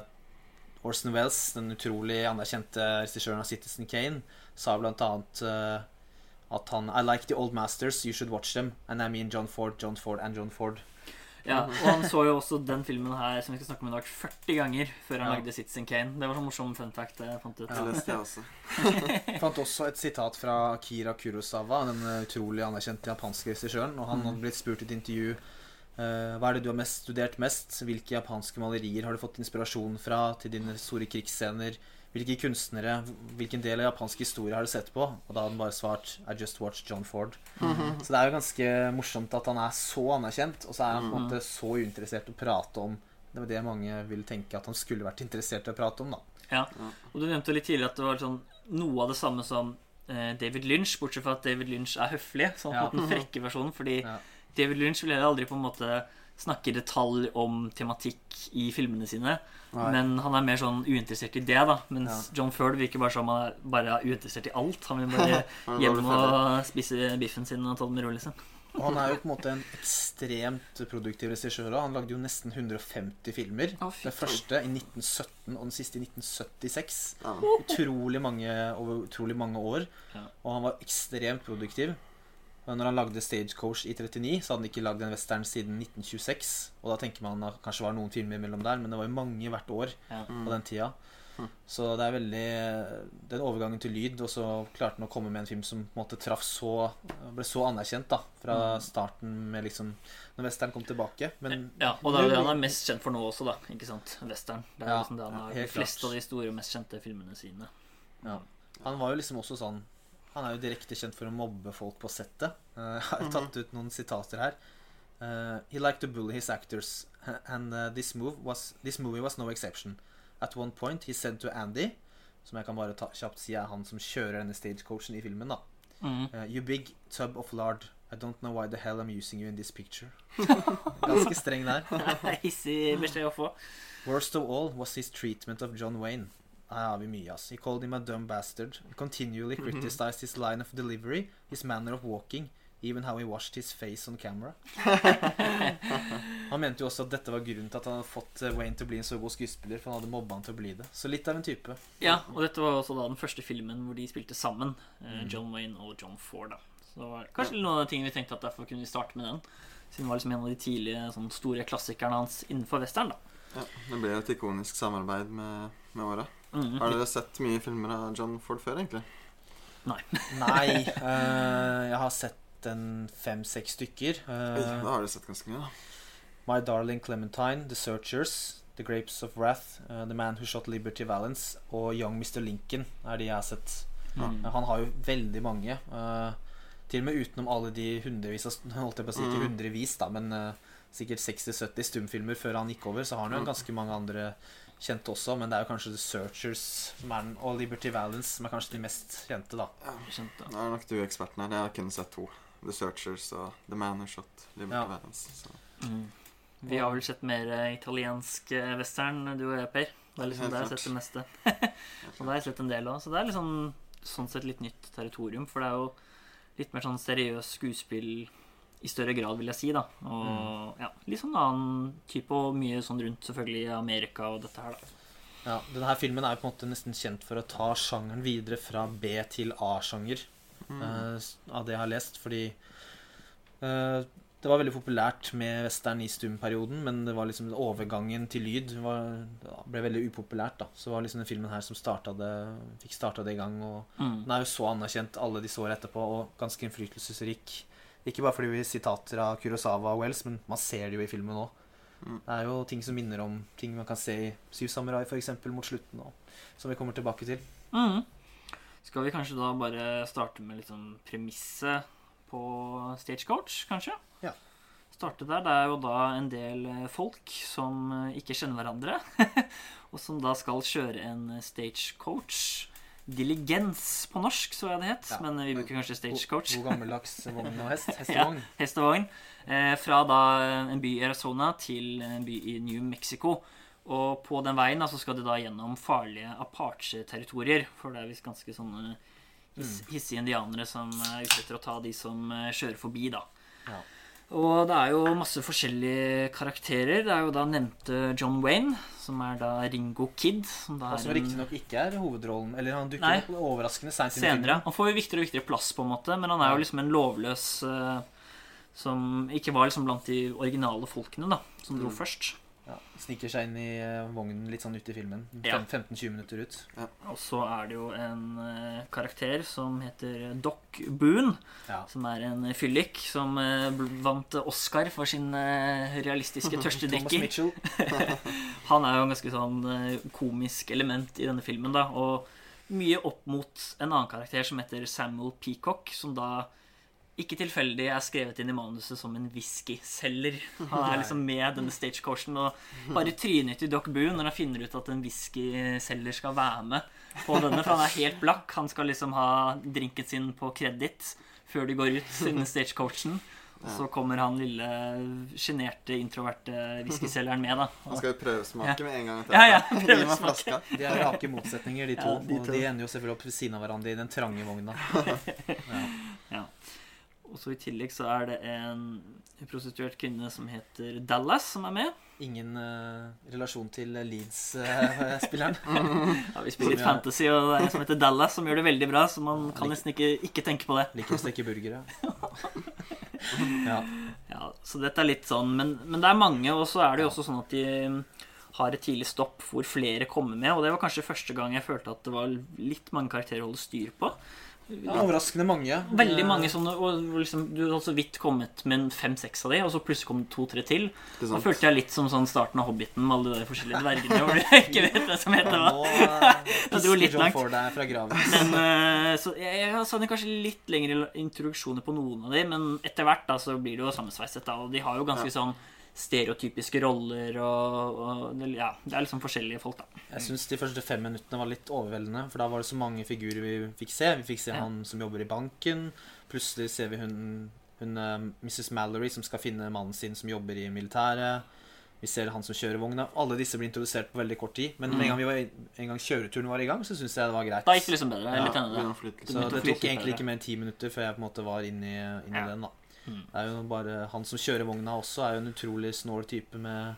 Speaker 2: Orson Wells, den utrolig anerkjente regissøren av Citizen Kane, sa blant annet at han I like the old masters, you should watch them. And I mean John Ford, John Ford and John Ford.
Speaker 1: Ja, og han så jo også den filmen her som vi skal snakke om i dag 40 ganger før han
Speaker 2: Ja.
Speaker 1: lagde Citizen Kane. Det var sånn morsom fun fact jeg fant ut.
Speaker 3: Det leste jeg også.
Speaker 2: Jeg (laughs) fant også et sitat fra Akira Kurosawa, den utrolig anerkjente japanske regissøren. Og han hadde blitt spurt i et intervju eh, hva er det du har mest studert mest. Hvilke japanske malerier har du fått inspirasjon fra til dine store krigsscener? Hvilke kunstnere, hvilken del av japansk historie har du sett på? Og da hadde han bare svart I just watched John Ford. Så det er jo ganske morsomt at han er så anerkjent, og så er han på en måte så uinteressert i å prate om det var det mange vil tenke at han skulle vært interessert i å prate om, da.
Speaker 1: Ja, og du nevnte litt tidligere at det var sånn noe av det samme som eh, David Lynch, bortsett fra at David Lynch er høflig. Sånn på Ja. den frekke versjonen. Fordi
Speaker 2: Ja.
Speaker 1: David Lynch ville aldri på en måte snakke i detalj om tematikk i filmene sine.
Speaker 3: Nei.
Speaker 1: Men han er mer sånn uinteressert i det, da. Mens
Speaker 2: Ja.
Speaker 1: John Ferd virker bare som han er bare er uinteressert i alt. Han vil (laughs) bare hjem og spise biffen sin og ta det med ro, liksom.
Speaker 2: Og han er jo på en måte en ekstremt produktiv regissør. Han lagde jo nesten 150 filmer.
Speaker 1: Oh,
Speaker 2: Den første i 1917 og den siste i 1976.
Speaker 3: Ja.
Speaker 2: Utrolig mange, over utrolig mange år.
Speaker 1: Ja.
Speaker 2: Og han var ekstremt produktiv. Når han lagde Stagecoach i 39, så hadde han ikke lagd en western siden 1926. Og da tenker man at det kanskje var noen filmer mellom der, men det var jo mange hvert år
Speaker 1: Ja.
Speaker 2: på den tida. Så det er veldig Den overgangen til lyd, og så klarte han å komme med en film som på en måte traff så Ble så anerkjent da fra starten med liksom Når western kom tilbake. Men
Speaker 1: Ja, og det er jo det han er mest kjent for nå også, da. Ikke sant? Western. Det er
Speaker 2: Ja,
Speaker 1: liksom det han
Speaker 2: ja,
Speaker 1: har de fleste
Speaker 2: klart.
Speaker 1: av de store mest kjente filmene sine.
Speaker 2: ja. han var jo liksom også sånn Han er jo direkte kjent for å mobbe folk på settet. Uh, Jeg har jo tatt ut noen sitater her. Uh, he liked to bully his actors, and uh, this, move was, this movie was no exception. At one point he said to Andy, som jeg kan bare ta, kjapt si er han som kjører denne stagecoachen i filmen, da. Uh, you big tub of lard. I don't know why the hell I'm using you in this picture. (laughs) Ganske streng der. (laughs)
Speaker 1: Hissig beskjed å få.
Speaker 2: Worst of all was his treatment of John Wayne. Her har vi mye, ass. He called him a dumb bastard. He continually criticized his line of delivery, his manner of walking, even how he washed his face on camera. (laughs) Han mente jo også at dette var grunnen til at han hadde fått eh, Wayne til å bli en så god skuespiller, for han hadde mobba han til å bli det. Så litt av en type.
Speaker 1: Ja, og dette var også da den første filmen hvor de spilte sammen. eh,
Speaker 2: Mm.
Speaker 1: John Wayne og John Ford. da Så kanskje noen av de tingene vi tenkte at derfor kunne vi starte med den. Siden det var liksom en av de tidlige sånn, store klassikerne hans innenfor western. da
Speaker 3: Ja, det ble et ikonisk samarbeid med, med åra.
Speaker 1: Mm.
Speaker 3: Har dere sett mye filmer av John Ford før, egentlig?
Speaker 2: Nei, (laughs) eh, jeg har sett en fem-seks stykker.
Speaker 3: Oi,
Speaker 2: Eh,
Speaker 3: da har dere sett ganske mye, da.
Speaker 2: My Darling Clementine, The Searchers, The Grapes of Wrath, uh, The Man Who Shot Liberty Valance og Young Mr. Lincoln er de jeg har sett.
Speaker 1: Mm.
Speaker 2: Han har jo veldig mange. eh, til og med utenom alle de hundrevis av Holdt jeg på å si ikke
Speaker 3: Mm.
Speaker 2: hundrevis, da, men eh, sikkert 60-70 stumfilmer før han gikk over, så har han jo
Speaker 3: Mm.
Speaker 2: ganske mange andre kjente også, men det er jo kanskje The Searchers er og Liberty Valence som er kanskje de mest kjente, da.
Speaker 1: Ja.
Speaker 3: Nå er nok du eksperten her. Jeg har kun sett to. The Searchers og The Man Who Shot Liberty
Speaker 2: Ja.
Speaker 3: Valence. Så.
Speaker 1: Mhm. Vi har vel sett mer eh, italiensk eh, western, du og jeg, Per. Det er liksom
Speaker 3: det
Speaker 1: der jeg har sett det meste. (laughs) og det har jeg sett en del av. Så det er liksom sånn sett litt nytt territorium. For det er jo litt mer sånn seriøs skuespill i større grad, vil jeg si. da Og ja, litt sånn annen type, og mye sånn rundt selvfølgelig Amerika og dette her, da.
Speaker 2: Ja, denne her filmen er jo på en måte nesten kjent for å ta sjangeren videre fra B til A-sjanger.
Speaker 3: Mm.
Speaker 2: uh, av det jeg har lest, fordi uh, Det var veldig populært med western i stumperioden, men det var liksom overgangen til lyd var, ble veldig upopulært. da Så det var liksom den filmen her som det, fikk starta det i gang. Og
Speaker 1: Mm.
Speaker 2: den er jo så anerkjent alle disse år etterpå, og ganske innflytelsesrik. Ikke bare fordi vi sitater av Kurosawa og Wells, men man ser det jo i filmen òg.
Speaker 3: Mm.
Speaker 2: Det er jo ting som minner om ting man kan se i Syv samurai, f.eks., mot slutten, og, som vi kommer tilbake til.
Speaker 1: Mm. Skal vi kanskje da bare starte med litt sånn premisset på Stagecoach, kanskje?
Speaker 2: Ja.
Speaker 1: Starte der. Det er jo da en del eh, folk som eh, ikke kjenner hverandre, (laughs) og som da skal kjøre en stagecoach. Diligens på norsk, så jeg det het,
Speaker 2: Ja.
Speaker 1: men vi bruker kanskje stagecoach.
Speaker 2: God gammeldags vogn og hest. (laughs) Hestevogn.
Speaker 1: Hestevogn. Eh, fra da en by i Arizona til en by i New Mexico. Og på den veien da, så skal de da gjennom farlige Apache-territorier. For det er visst ganske sånne his hissige indianere som er ute etter å ta de som eh, kjører forbi, da.
Speaker 2: Ja.
Speaker 1: Og det er jo masse forskjellige karakterer. Det er jo da nevnte John Wayne, som er da Ringo Kid. Som da er en
Speaker 2: riktignok ikke er hovedrollen. Eller han dukker
Speaker 1: Nei.
Speaker 2: opp overraskende seint
Speaker 1: senere. Han får jo viktigere og viktigere plass, på en måte, men han er jo liksom en lovløs uh, som ikke var liksom blant de originale folkene, da, som dro
Speaker 3: Mm.
Speaker 1: først.
Speaker 2: Ja, Sniker seg inn i eh, vognen litt sånn ut i filmen.
Speaker 1: Ja.
Speaker 2: 15-20 minutter ut.
Speaker 1: Og så er det jo en eh, karakter som heter Doc Boone,
Speaker 2: Ja.
Speaker 1: som er en fyllik som eh, vant Oscar for sin eh, realistiske (laughs) tørstedrikker. (laughs) Han er jo en ganske sånn eh, komisk element i denne filmen, da. Og mye opp mot en annen karakter som heter Samuel Peacock, som da ikke tilfeldig er skrevet inn i manuset som en whiskyselger. Han er liksom med denne stagecoachen og bare tryner til Doc Boone når han finner ut at en whiskyselger skal være med på denne, for han er helt blakk. Han skal liksom ha drinken sin på kreditt før de går ut innen stagecoachen. Og så kommer han lille sjenerte, introverte whiskyselgeren med, da.
Speaker 3: Han skal jo prøvesmake med en gang.
Speaker 1: Ja, ja,
Speaker 3: meg
Speaker 1: prøvesmake.
Speaker 2: De er rake motsetninger, de to.
Speaker 1: Ja, de
Speaker 2: Og de ender jo selvfølgelig opp ved siden av hverandre i den trange vogna. (laughs) Ja.
Speaker 1: Og så i tillegg så er det en prostituert kvinne som heter Dallas, som er med.
Speaker 2: Ingen uh, relasjon til Leeds-spilleren. (laughs)
Speaker 1: Ja, vi spiller litt fantasy, og det er en som heter Dallas, som gjør det veldig bra, så man kan nesten ikke, ikke tenke på det.
Speaker 2: Liker å steke burgere. (laughs) Ja.
Speaker 1: Ja, Så dette er litt sånn, men, men det er mange, og så er det jo også sånn at de mm, har et tidlig stopp hvor flere kommer med, og det var kanskje første gang jeg følte at det var litt mange karakterer å holde styr på.
Speaker 2: Ja, overraskende mange.
Speaker 1: Veldig mange sånne, og liksom, Du hadde så vidt kommet med fem-seks av de, og så plutselig kom det to-tre til. Da følte jeg litt som sånn starten av Hobbiten med alle de forskjellige dvergene hvor du (laughs) ikke vet hva som heter hva. (laughs) Det dro litt langt. Men eh, så jeg, jeg savner kanskje litt lengre introduksjoner på noen av de, men etter hvert da så blir det jo sammensveiset. da, Og de har jo ganske sånn stereotypiske roller og, og Ja, det er liksom forskjellige folk, da.
Speaker 2: Jeg syns de første fem minuttene var litt overveldende, for da var det så mange figurer vi fikk se. Vi fikk se
Speaker 1: Ja.
Speaker 2: han som jobber i banken. Plutselig ser vi hun, hun eh, Mrs. Mallory som skal finne mannen sin som jobber i militæret. Vi ser han som kjører vogna. Alle disse blir introdusert på veldig kort tid. Men med en gang, vi var, en gang kjøreturen var i gang, så syns jeg det var greit.
Speaker 1: Da gikk det liksom bedre.
Speaker 2: Ja,
Speaker 1: litt det.
Speaker 2: Så det tok egentlig ikke mer enn ti minutter før jeg på en måte var inne i, inn i
Speaker 1: Ja.
Speaker 2: den. da Det er jo bare Han som kjører vogna også, er jo en utrolig snål type med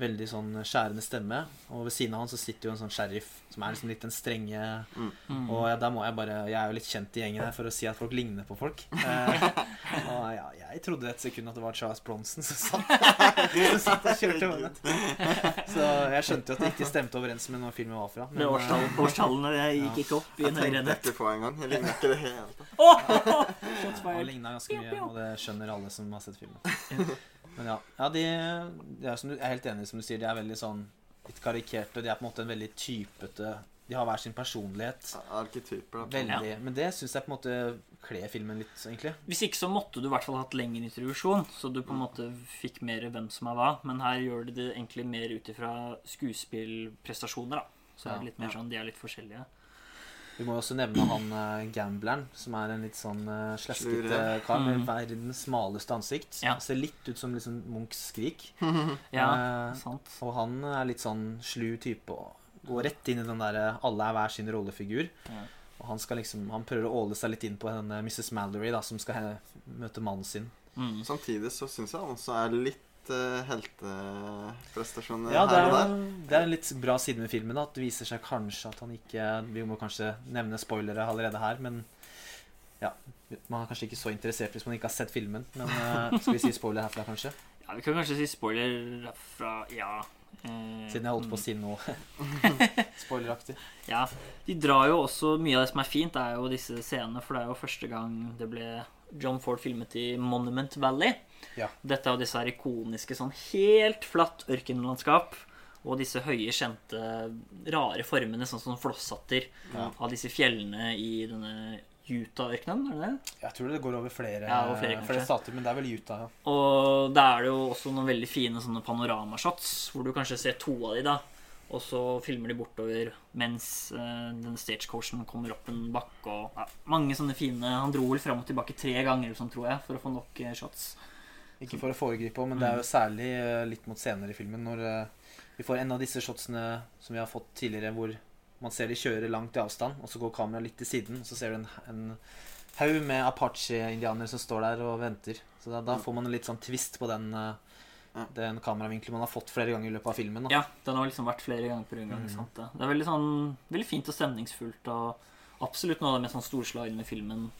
Speaker 2: veldig sånn skjærende stemme. Og ved siden av han så sitter jo en sånn sheriff som er liksom litt den strenge
Speaker 1: Mm.
Speaker 2: Og ja, der må jeg bare Jeg er jo litt kjent i gjengen her for å si at folk ligner på folk. (laughs) Eh, og ja, jeg trodde et sekund at det var Charles Bronson som satt, som (laughs) satt og kjørte vogna. Så jeg skjønte jo at det ikke stemte overens med når filmen var fra. Men, eh,
Speaker 1: årstall- Årstallene jeg gikk ikke opp i en Jeg
Speaker 3: tenkte ikke på engang. Jeg ligner ikke det helt.
Speaker 1: ja, (laughs)
Speaker 2: Han ligna ganske mye, og det skjønner alle som har sett filmen. Men ja, ja de, de er, som du, jeg er helt enig som du sier, de er veldig sånn litt karikerte, de er på en måte en veldig typete De har hver sin personlighet.
Speaker 3: Arketyper. da.
Speaker 2: Veldig. Men det syns jeg på en måte kler filmen litt, egentlig.
Speaker 1: Hvis ikke så måtte du i hvert fall hatt lengre introduksjon, så du på en måte fikk mer hvem som er hva. Men her gjør de det egentlig mer ut ifra skuespillprestasjoner, da. Så er det litt mer sånn, de er litt forskjellige.
Speaker 2: Vi må jo også nevne han uh, gambleren, som er en litt sånn uh, sleskete
Speaker 3: Slure.
Speaker 2: kar med
Speaker 1: Mm.
Speaker 2: verdens smaleste ansikt.
Speaker 1: Ja.
Speaker 2: Ser litt ut som liksom Munchs skrik. (laughs)
Speaker 1: Ja,
Speaker 2: Eh,
Speaker 1: sant.
Speaker 2: Og han er litt sånn slu type og går rett inn i den derre alle er hver sin rollefigur.
Speaker 1: Ja.
Speaker 2: Og han skal liksom Han prøver å åle seg litt inn på denne Mrs. Mallory, da, som skal he- møte mannen sin.
Speaker 1: Mm.
Speaker 3: Samtidig så syns jeg han også er litt uh, helteprestasjoner
Speaker 2: Ja,
Speaker 3: her og
Speaker 2: er,
Speaker 3: der.
Speaker 2: det er en litt bra side med filmen. Da, at det viser seg kanskje at han ikke Vi må kanskje nevne spoilere allerede her, men ja, Man er kanskje ikke så interessert hvis man ikke har sett filmen, men uh, skal vi si spoiler herfra, kanskje? (laughs)
Speaker 1: Ja, Vi kan kanskje si spoiler fra Ja. eh,
Speaker 2: Siden jeg holdt på å si noe (laughs) spoileraktig.
Speaker 1: Ja, De drar jo også Mye av det som er fint, er jo disse scenene. For det er jo første gang det ble John Ford filmet i Monument Valley.
Speaker 2: Ja.
Speaker 1: Dette er jo disse her ikoniske sånn helt flatt ørkenlandskap. Og disse høye, kjente, rare formene, sånn som flosshatter
Speaker 2: Ja.
Speaker 1: av disse fjellene i denne Utah-ørkenen. er det det?
Speaker 2: Jeg tror det går over flere,
Speaker 1: Ja, over flere,
Speaker 2: flere stater, men det er vel Utah, ja.
Speaker 1: Og da er det jo også noen veldig fine sånne panoramashots, hvor du kanskje ser to av de da. Og så filmer de bortover mens uh, denne stagecoachen kommer opp en bakke. Og ja, mange sånne fine Han dro vel fram og tilbake tre ganger, sånn, tror jeg, for å få nok eh, shots.
Speaker 2: Ikke for å foregripe, men det er jo særlig eh, litt mot senere i filmen når eh, vi får en av disse shotsene som vi har fått tidligere, hvor man ser de kjører langt i avstand, og så går kameraet litt til siden, og så ser du en, en haug med apache-indianere som står der og venter. Så da, da får man en litt sånn twist på den, eh, den kameravinkelen man har fått flere ganger i løpet av filmen. Da.
Speaker 1: Ja, den har liksom vært flere ganger på en gang.
Speaker 2: Mm.
Speaker 1: sant det. Det er veldig sånn Veldig fint og stemningsfullt, og absolutt noe av det mest sånn storslagne med filmen.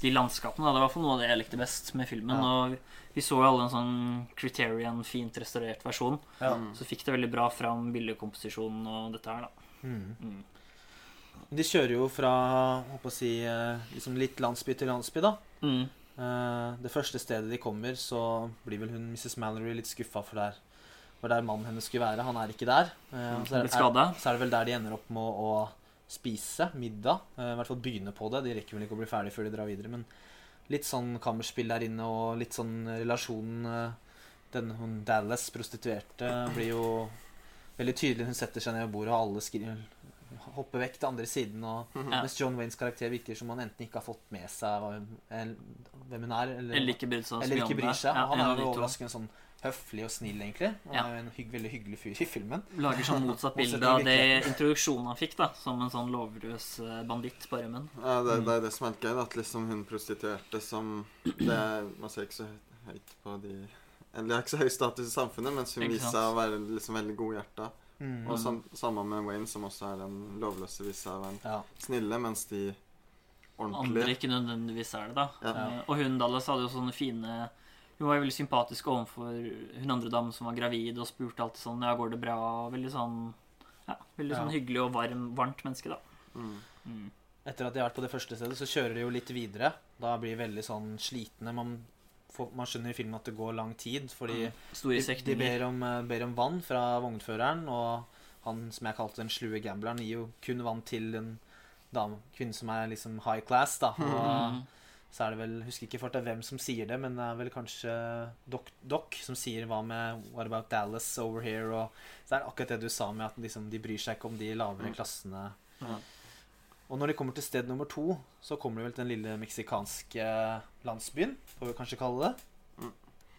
Speaker 1: De landskapene. da, Det var i hvert fall noe av det jeg likte best med filmen.
Speaker 2: Ja.
Speaker 1: Og vi så jo alle en sånn Criterion, fint restaurert versjon.
Speaker 2: Ja.
Speaker 3: Mm.
Speaker 1: Så fikk det veldig bra fram bildekomposisjonen og dette her, da.
Speaker 2: Mm.
Speaker 1: Mm.
Speaker 2: De kjører jo fra håper å si, eh, liksom litt landsby til landsby, da.
Speaker 1: Mm.
Speaker 2: Eh, Det første stedet de kommer, så blir vel hun Mrs. Mallory litt skuffa for der var der mannen hennes skulle være. Han er ikke der. Eh, og så, er,
Speaker 1: er,
Speaker 2: så er det vel der de ender opp med å spise middag. Eh, I hvert fall begynne på det. De rekker vel ikke å bli ferdig før de drar videre. Men litt sånn kammerspill der inne, og litt sånn relasjon eh, Den hun Dallas, prostituerte, blir jo veldig tydelig. Hun setter seg ned ved bordet, og alle skriver hopper vekk til andre siden. Og,
Speaker 1: Ja.
Speaker 2: Mens John Waynes karakter virker som han enten ikke har fått med seg hvem hun er, eller,
Speaker 1: Eller ikke bryr seg
Speaker 2: eller ikke bryr seg.
Speaker 1: Ja,
Speaker 2: han er jo overraskende sånn høflig og snill, egentlig. Han
Speaker 1: Ja.
Speaker 2: er jo en hygg, veldig hyggelig fyr i filmen.
Speaker 1: Lager sånn motsatt (laughs) bilde av det introduksjonen han fikk, da. Som en sånn lovløs eh, banditt på rømmen.
Speaker 3: Ja, det, det er det som er litt gøy, at liksom hun prostituerte som det er, Man ser ikke så høyt på de Eller har ikke så høy status i samfunnet, mens hun viser seg å være liksom veldig godhjerta.
Speaker 2: Mm.
Speaker 3: Og sam, sammen med Wayne, som også er den lovløse, viser seg å være
Speaker 2: Ja.
Speaker 3: snille, mens de
Speaker 1: Andre ikke nødvendigvis er det, da.
Speaker 3: Ja.
Speaker 1: Eh, Og hun Dallas hadde jo sånne fine Hun var jo veldig sympatisk overfor hun andre damen som var gravid, og spurte alltid sånn Ja, går det bra? Veldig sånn Ja, veldig sånn
Speaker 2: Ja.
Speaker 1: hyggelig og varm, varmt menneske, da.
Speaker 3: mm.
Speaker 1: Mm.
Speaker 2: Etter at de har vært på det første stedet, så kjører de jo litt videre. Da blir de veldig sånn slitne. Man, får, man skjønner i filmen at det går lang tid, fordi
Speaker 1: Store
Speaker 2: de, de ber, om, eh, ber om vann fra vognføreren, og han som jeg kalte den slue gambleren, gir jo kun vann til en dame, kvinne som er liksom high class, da. Og
Speaker 1: Mm.
Speaker 2: Så er det vel Husker ikke fort hvem som sier det, men det er vel kanskje Doc, Doc som sier hva med What about Dallas over here? Og så er det akkurat det du sa med at liksom, de bryr seg ikke om de lavere
Speaker 3: Mm.
Speaker 2: klassene.
Speaker 1: Mm.
Speaker 2: Og når de kommer til sted nummer to, så kommer de vel til den lille meksikanske landsbyen, får vi kanskje kalle det.
Speaker 3: Mm.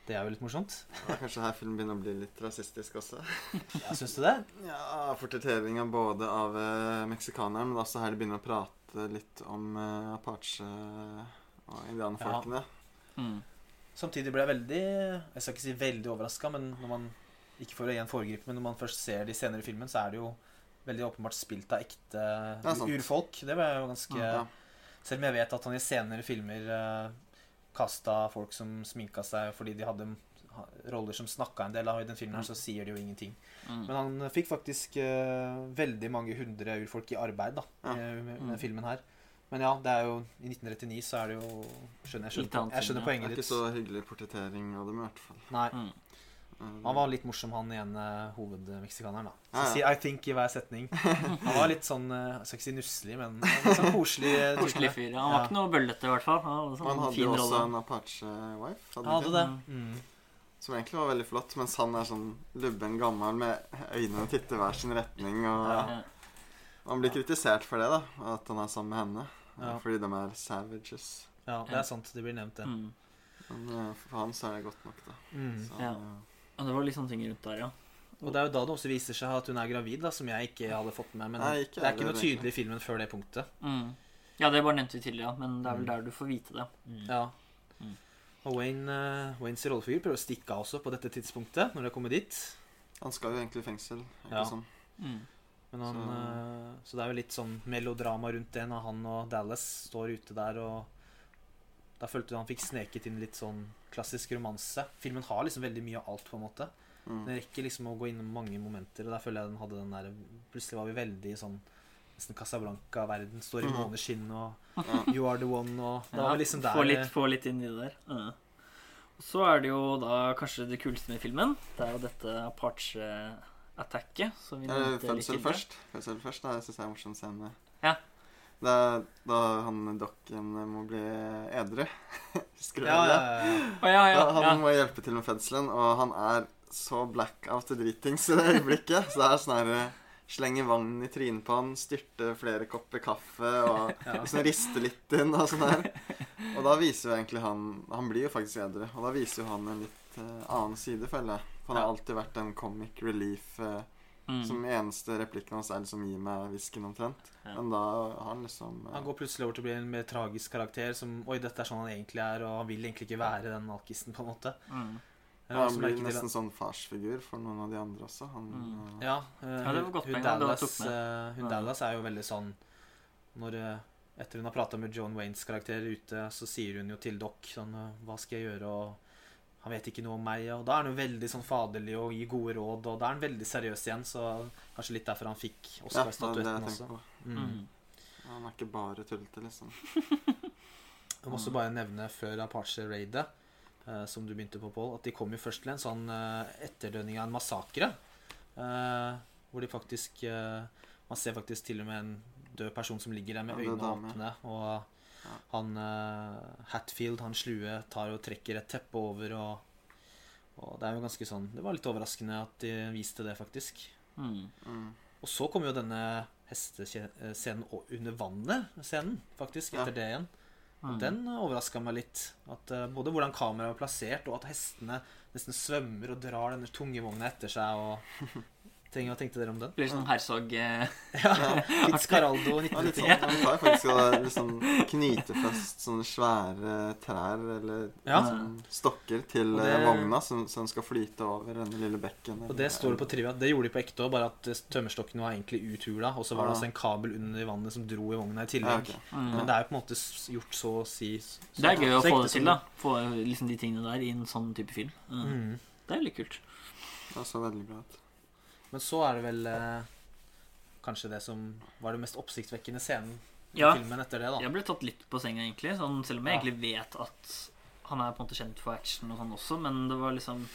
Speaker 2: Det er jo litt morsomt.
Speaker 3: Er kanskje her filmen begynner å bli litt rasistisk også. (laughs)
Speaker 2: Ja, Syns du det?
Speaker 3: Ja, Portretteringa både av eh, meksikaneren, men også her de begynner å prate litt om eh, apache og Ja.
Speaker 1: Mm.
Speaker 2: Samtidig ble jeg veldig Jeg skal ikke si veldig overraska, men når man ikke for å igjen foregripe, men når man først ser de senere i filmen, så er det jo veldig åpenbart spilt av ekte
Speaker 3: det
Speaker 2: urfolk. Det var jo ganske
Speaker 3: Ja.
Speaker 2: Selv om jeg vet at han i senere filmer uh, kasta folk som sminka seg fordi de hadde roller som snakka en del av i den filmen, her, så sier de jo ingenting.
Speaker 1: Mm.
Speaker 2: Men han fikk faktisk uh, veldig mange hundre urfolk i arbeid da,
Speaker 3: Ja.
Speaker 2: eh, med, med
Speaker 1: Mm.
Speaker 2: filmen her. Men ja, det er jo i 1939 så er det jo skjønner, Jeg skjønner, jeg skjønner
Speaker 1: poenget ditt.
Speaker 3: Det er ikke så hyggelig portrettering av dem, i hvert fall.
Speaker 2: Nei,
Speaker 1: Mm.
Speaker 3: Eh,
Speaker 2: Han var litt morsom, han ene hovedmeksikaneren. da
Speaker 3: Ja, ja.
Speaker 2: Sier 'I think' i hver setning. (laughs) Han var litt sånn Jeg skal ikke si nusselig, men sånn koselig. eh.
Speaker 1: Koselig fyr. ja. Han var ikke noe bøllete, i hvert fall. Han hadde
Speaker 3: Han
Speaker 1: sånn
Speaker 3: hadde
Speaker 1: fin
Speaker 3: jo også
Speaker 1: rolle.
Speaker 3: en Apache-wife. Hadde han
Speaker 2: hadde det. Mm.
Speaker 3: Som egentlig var veldig flott, mens han er sånn lubben gammel med øynene titter hver sin retning. Og
Speaker 2: Ja.
Speaker 1: Ja.
Speaker 3: han blir kritisert for det, da. At han er sammen med henne.
Speaker 2: Ja.
Speaker 3: Fordi de er savages.
Speaker 2: Ja, det er sant. Det blir nevnt, det.
Speaker 1: Mm.
Speaker 3: Men eh, for han så er det godt nok, da.
Speaker 2: Mm.
Speaker 3: Så,
Speaker 1: Ja. Og det var litt sånne ting rundt der, ja.
Speaker 2: Og det er jo da det også viser seg at hun er gravid, da, som jeg ikke hadde fått med. Men
Speaker 3: Nei, ikke
Speaker 2: det er ikke noe tydelig i filmen før det punktet.
Speaker 1: Mm. Ja, det bare nevnte vi tidligere, men det er vel
Speaker 2: Mm.
Speaker 1: der du får vite det.
Speaker 2: Ja.
Speaker 1: Mm.
Speaker 2: Og Wayne, uh, Waynes rollefigur prøver å stikke av også på dette tidspunktet, når de kommer dit.
Speaker 3: han skal jo egentlig i fengsel. Ikke
Speaker 2: Ja.
Speaker 3: sånn.
Speaker 1: Mm.
Speaker 2: Men han,
Speaker 3: Så-
Speaker 2: Uh, så det er jo litt sånn melodrama rundt det når han og Dallas står ute der og Da følte du han fikk sneket inn litt sånn klassisk romanse. Filmen har liksom veldig mye av alt, på en måte.
Speaker 3: Mm.
Speaker 2: Den rekker liksom å gå innom mange momenter, og der føler jeg den hadde den der Plutselig var vi veldig sånn nesten Casablanca-verden. Står i
Speaker 3: mm.
Speaker 2: måneskinn og
Speaker 3: Ja.
Speaker 2: You are the one og Det
Speaker 1: Ja,
Speaker 2: var liksom der
Speaker 1: få, litt, få litt inn i det der. Ja. Så er det jo da kanskje det kuleste med filmen. Det er jo dette Apache-attacket. Som vi nevnte
Speaker 3: fødsel først. Fødsel først, Det syns jeg er en morsom scene.
Speaker 1: Ja.
Speaker 3: Det er da han dokken må bli edru. (laughs) Husker du
Speaker 2: Ja,
Speaker 3: det?
Speaker 2: ja, ja.
Speaker 1: Ja,
Speaker 3: han
Speaker 1: ja.
Speaker 3: må hjelpe til med fødselen, og han er så blackout og dritings i det øyeblikket. Så det er sånn Slenge vann i trynet på han, styrte flere kopper kaffe og (laughs)
Speaker 2: Ja.
Speaker 3: liksom riste litt inn og sånn her. Og da viser jo egentlig han Han blir jo faktisk edru, og da viser jo han en litt uh, annen side, føler jeg. Han har
Speaker 2: Ja.
Speaker 3: alltid vært en comic relief. eh,
Speaker 1: Mm.
Speaker 3: Som eneste replikken hans er liksom 'gi meg whisken', omtrent.
Speaker 1: Ja.
Speaker 3: Men da har han liksom eh,
Speaker 2: Han går plutselig over til å bli en mer tragisk karakter som Oi, dette er sånn han egentlig er, og han vil egentlig ikke være den alkisten, på en måte.
Speaker 1: Mm.
Speaker 3: Ja, Han blir nesten det. sånn farsfigur for noen av de andre også. Han,
Speaker 1: Mm.
Speaker 3: eh,
Speaker 2: Ja, eh,
Speaker 1: Ja, det
Speaker 2: hun, Dallas,
Speaker 1: uh,
Speaker 2: eh, hun. Dallas er jo veldig sånn Når eh, Etter hun har prata med John Waynes karakter ute, så sier hun jo til Doc sånn eh, Hva skal jeg gjøre? Og han vet ikke noe om meg. Og da er han jo veldig sånn faderlig og gir gode råd, og da er han veldig seriøs igjen, så kanskje litt derfor han fikk Oscar-statuetten
Speaker 3: ja,
Speaker 2: også. Mm.
Speaker 3: Han er ikke bare tullete, liksom. (laughs)
Speaker 2: Jeg må også bare nevne før Apache-raidet, eh, som du begynte på, Pål, at de kom jo først til en sånn eh, etterdønning av en massakre. Eh, hvor de faktisk eh, Man ser faktisk til og med en død person som ligger der med øynene åpne. Og. Han uh, Hatfield, han slue, tar og trekker et teppe over og og det er jo ganske sånn Det var litt overraskende at de viste det, faktisk.
Speaker 1: Mm.
Speaker 3: Mm.
Speaker 2: Og så kom jo denne hestescenen under vannet-scenen, faktisk,
Speaker 3: Ja.
Speaker 2: etter det igjen.
Speaker 1: Mm.
Speaker 2: Den overraska meg litt. At uh, Både hvordan kameraet var plassert, og at hestene nesten svømmer og drar denne tunge vogna etter seg. Og (laughs) Ting, Hva tenkte dere om den?
Speaker 1: Blir sånn Herzog eh, (laughs)
Speaker 2: Ja, (laughs) Fitzcarraldo
Speaker 3: Ja, litt
Speaker 2: 1993.
Speaker 3: sånn, tar faktisk og liksom knyter fast sånne svære trær eller
Speaker 2: Ja.
Speaker 3: sånn stokker til eh,
Speaker 2: det-
Speaker 3: vogna, som, den skal flyte over denne lille bekken.
Speaker 2: Og det står det på trivia. Det gjorde de på ekte òg, bare at eh, tømmerstokken var egentlig uthula. Og så var det
Speaker 3: Ja.
Speaker 2: altså en kabel under vannet som dro i vogna i
Speaker 3: Ja,
Speaker 2: tillegg.
Speaker 3: ok.
Speaker 1: mm.
Speaker 2: Men det er jo på en måte gjort så å si så,
Speaker 1: Det er gøy å få det til, da. Få liksom de tingene der i en sånn type film. Mm.
Speaker 2: Mm.
Speaker 1: Det er veldig kult.
Speaker 3: Det så veldig bra ut.
Speaker 2: Men så er det vel eh, kanskje det som var det mest oppsiktsvekkende scenen i
Speaker 1: Ja.
Speaker 2: filmen etter det, da.
Speaker 1: Jeg ble tatt litt på senga, egentlig. Sånn, selv om jeg
Speaker 2: Ja.
Speaker 1: egentlig vet at han er på en måte kjent for action og sånn også, men det var liksom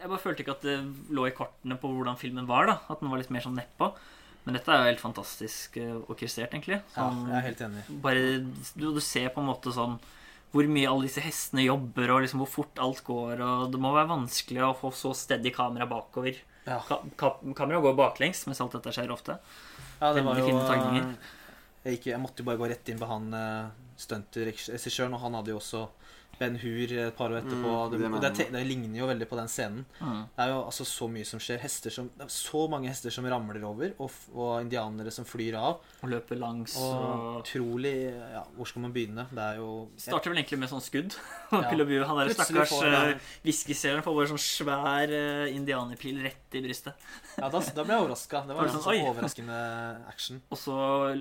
Speaker 1: Jeg bare følte ikke at det lå i kortene på hvordan filmen var, da. At den var litt mer sånn nedpå. Men dette er jo helt fantastisk eh, orkestrert, egentlig.
Speaker 2: Ja,
Speaker 1: Sånn,
Speaker 2: jeg er helt enig.
Speaker 1: bare du, du ser på en måte sånn hvor mye alle disse hestene jobber, og liksom hvor fort alt går. Og det må være vanskelig å få så steady kamera bakover.
Speaker 2: Ja.
Speaker 1: Ka ka Kameraet går baklengs, mens alt dette skjer ofte.
Speaker 2: Ja, det var jo eh, jeg, gikk, jeg måtte jo bare gå rett inn på han uh, stuntregissøren, og han hadde jo også Ben Hur et par år etterpå.
Speaker 3: Mm,
Speaker 2: det,
Speaker 3: det
Speaker 2: det, det ligner jo veldig på den scenen.
Speaker 1: Mm.
Speaker 2: Det er jo altså så mye som skjer. Hester som, det er så mange hester som ramler over, og, og indianere som flyr av.
Speaker 1: Og løper langs
Speaker 2: Og
Speaker 1: og
Speaker 2: utrolig Ja, hvor skal man begynne? Det er jo
Speaker 1: Starter vel egentlig med sånn skudd. (laughs)
Speaker 2: Ja.
Speaker 1: Han der stakkars uh, whiskyselgeren får bare sånn svær uh, indianerpil rett i brystet. (laughs)
Speaker 2: Ja, da, da ble jeg overraska. Det var en
Speaker 1: sånn,
Speaker 2: sånn overraskende action.
Speaker 1: Og så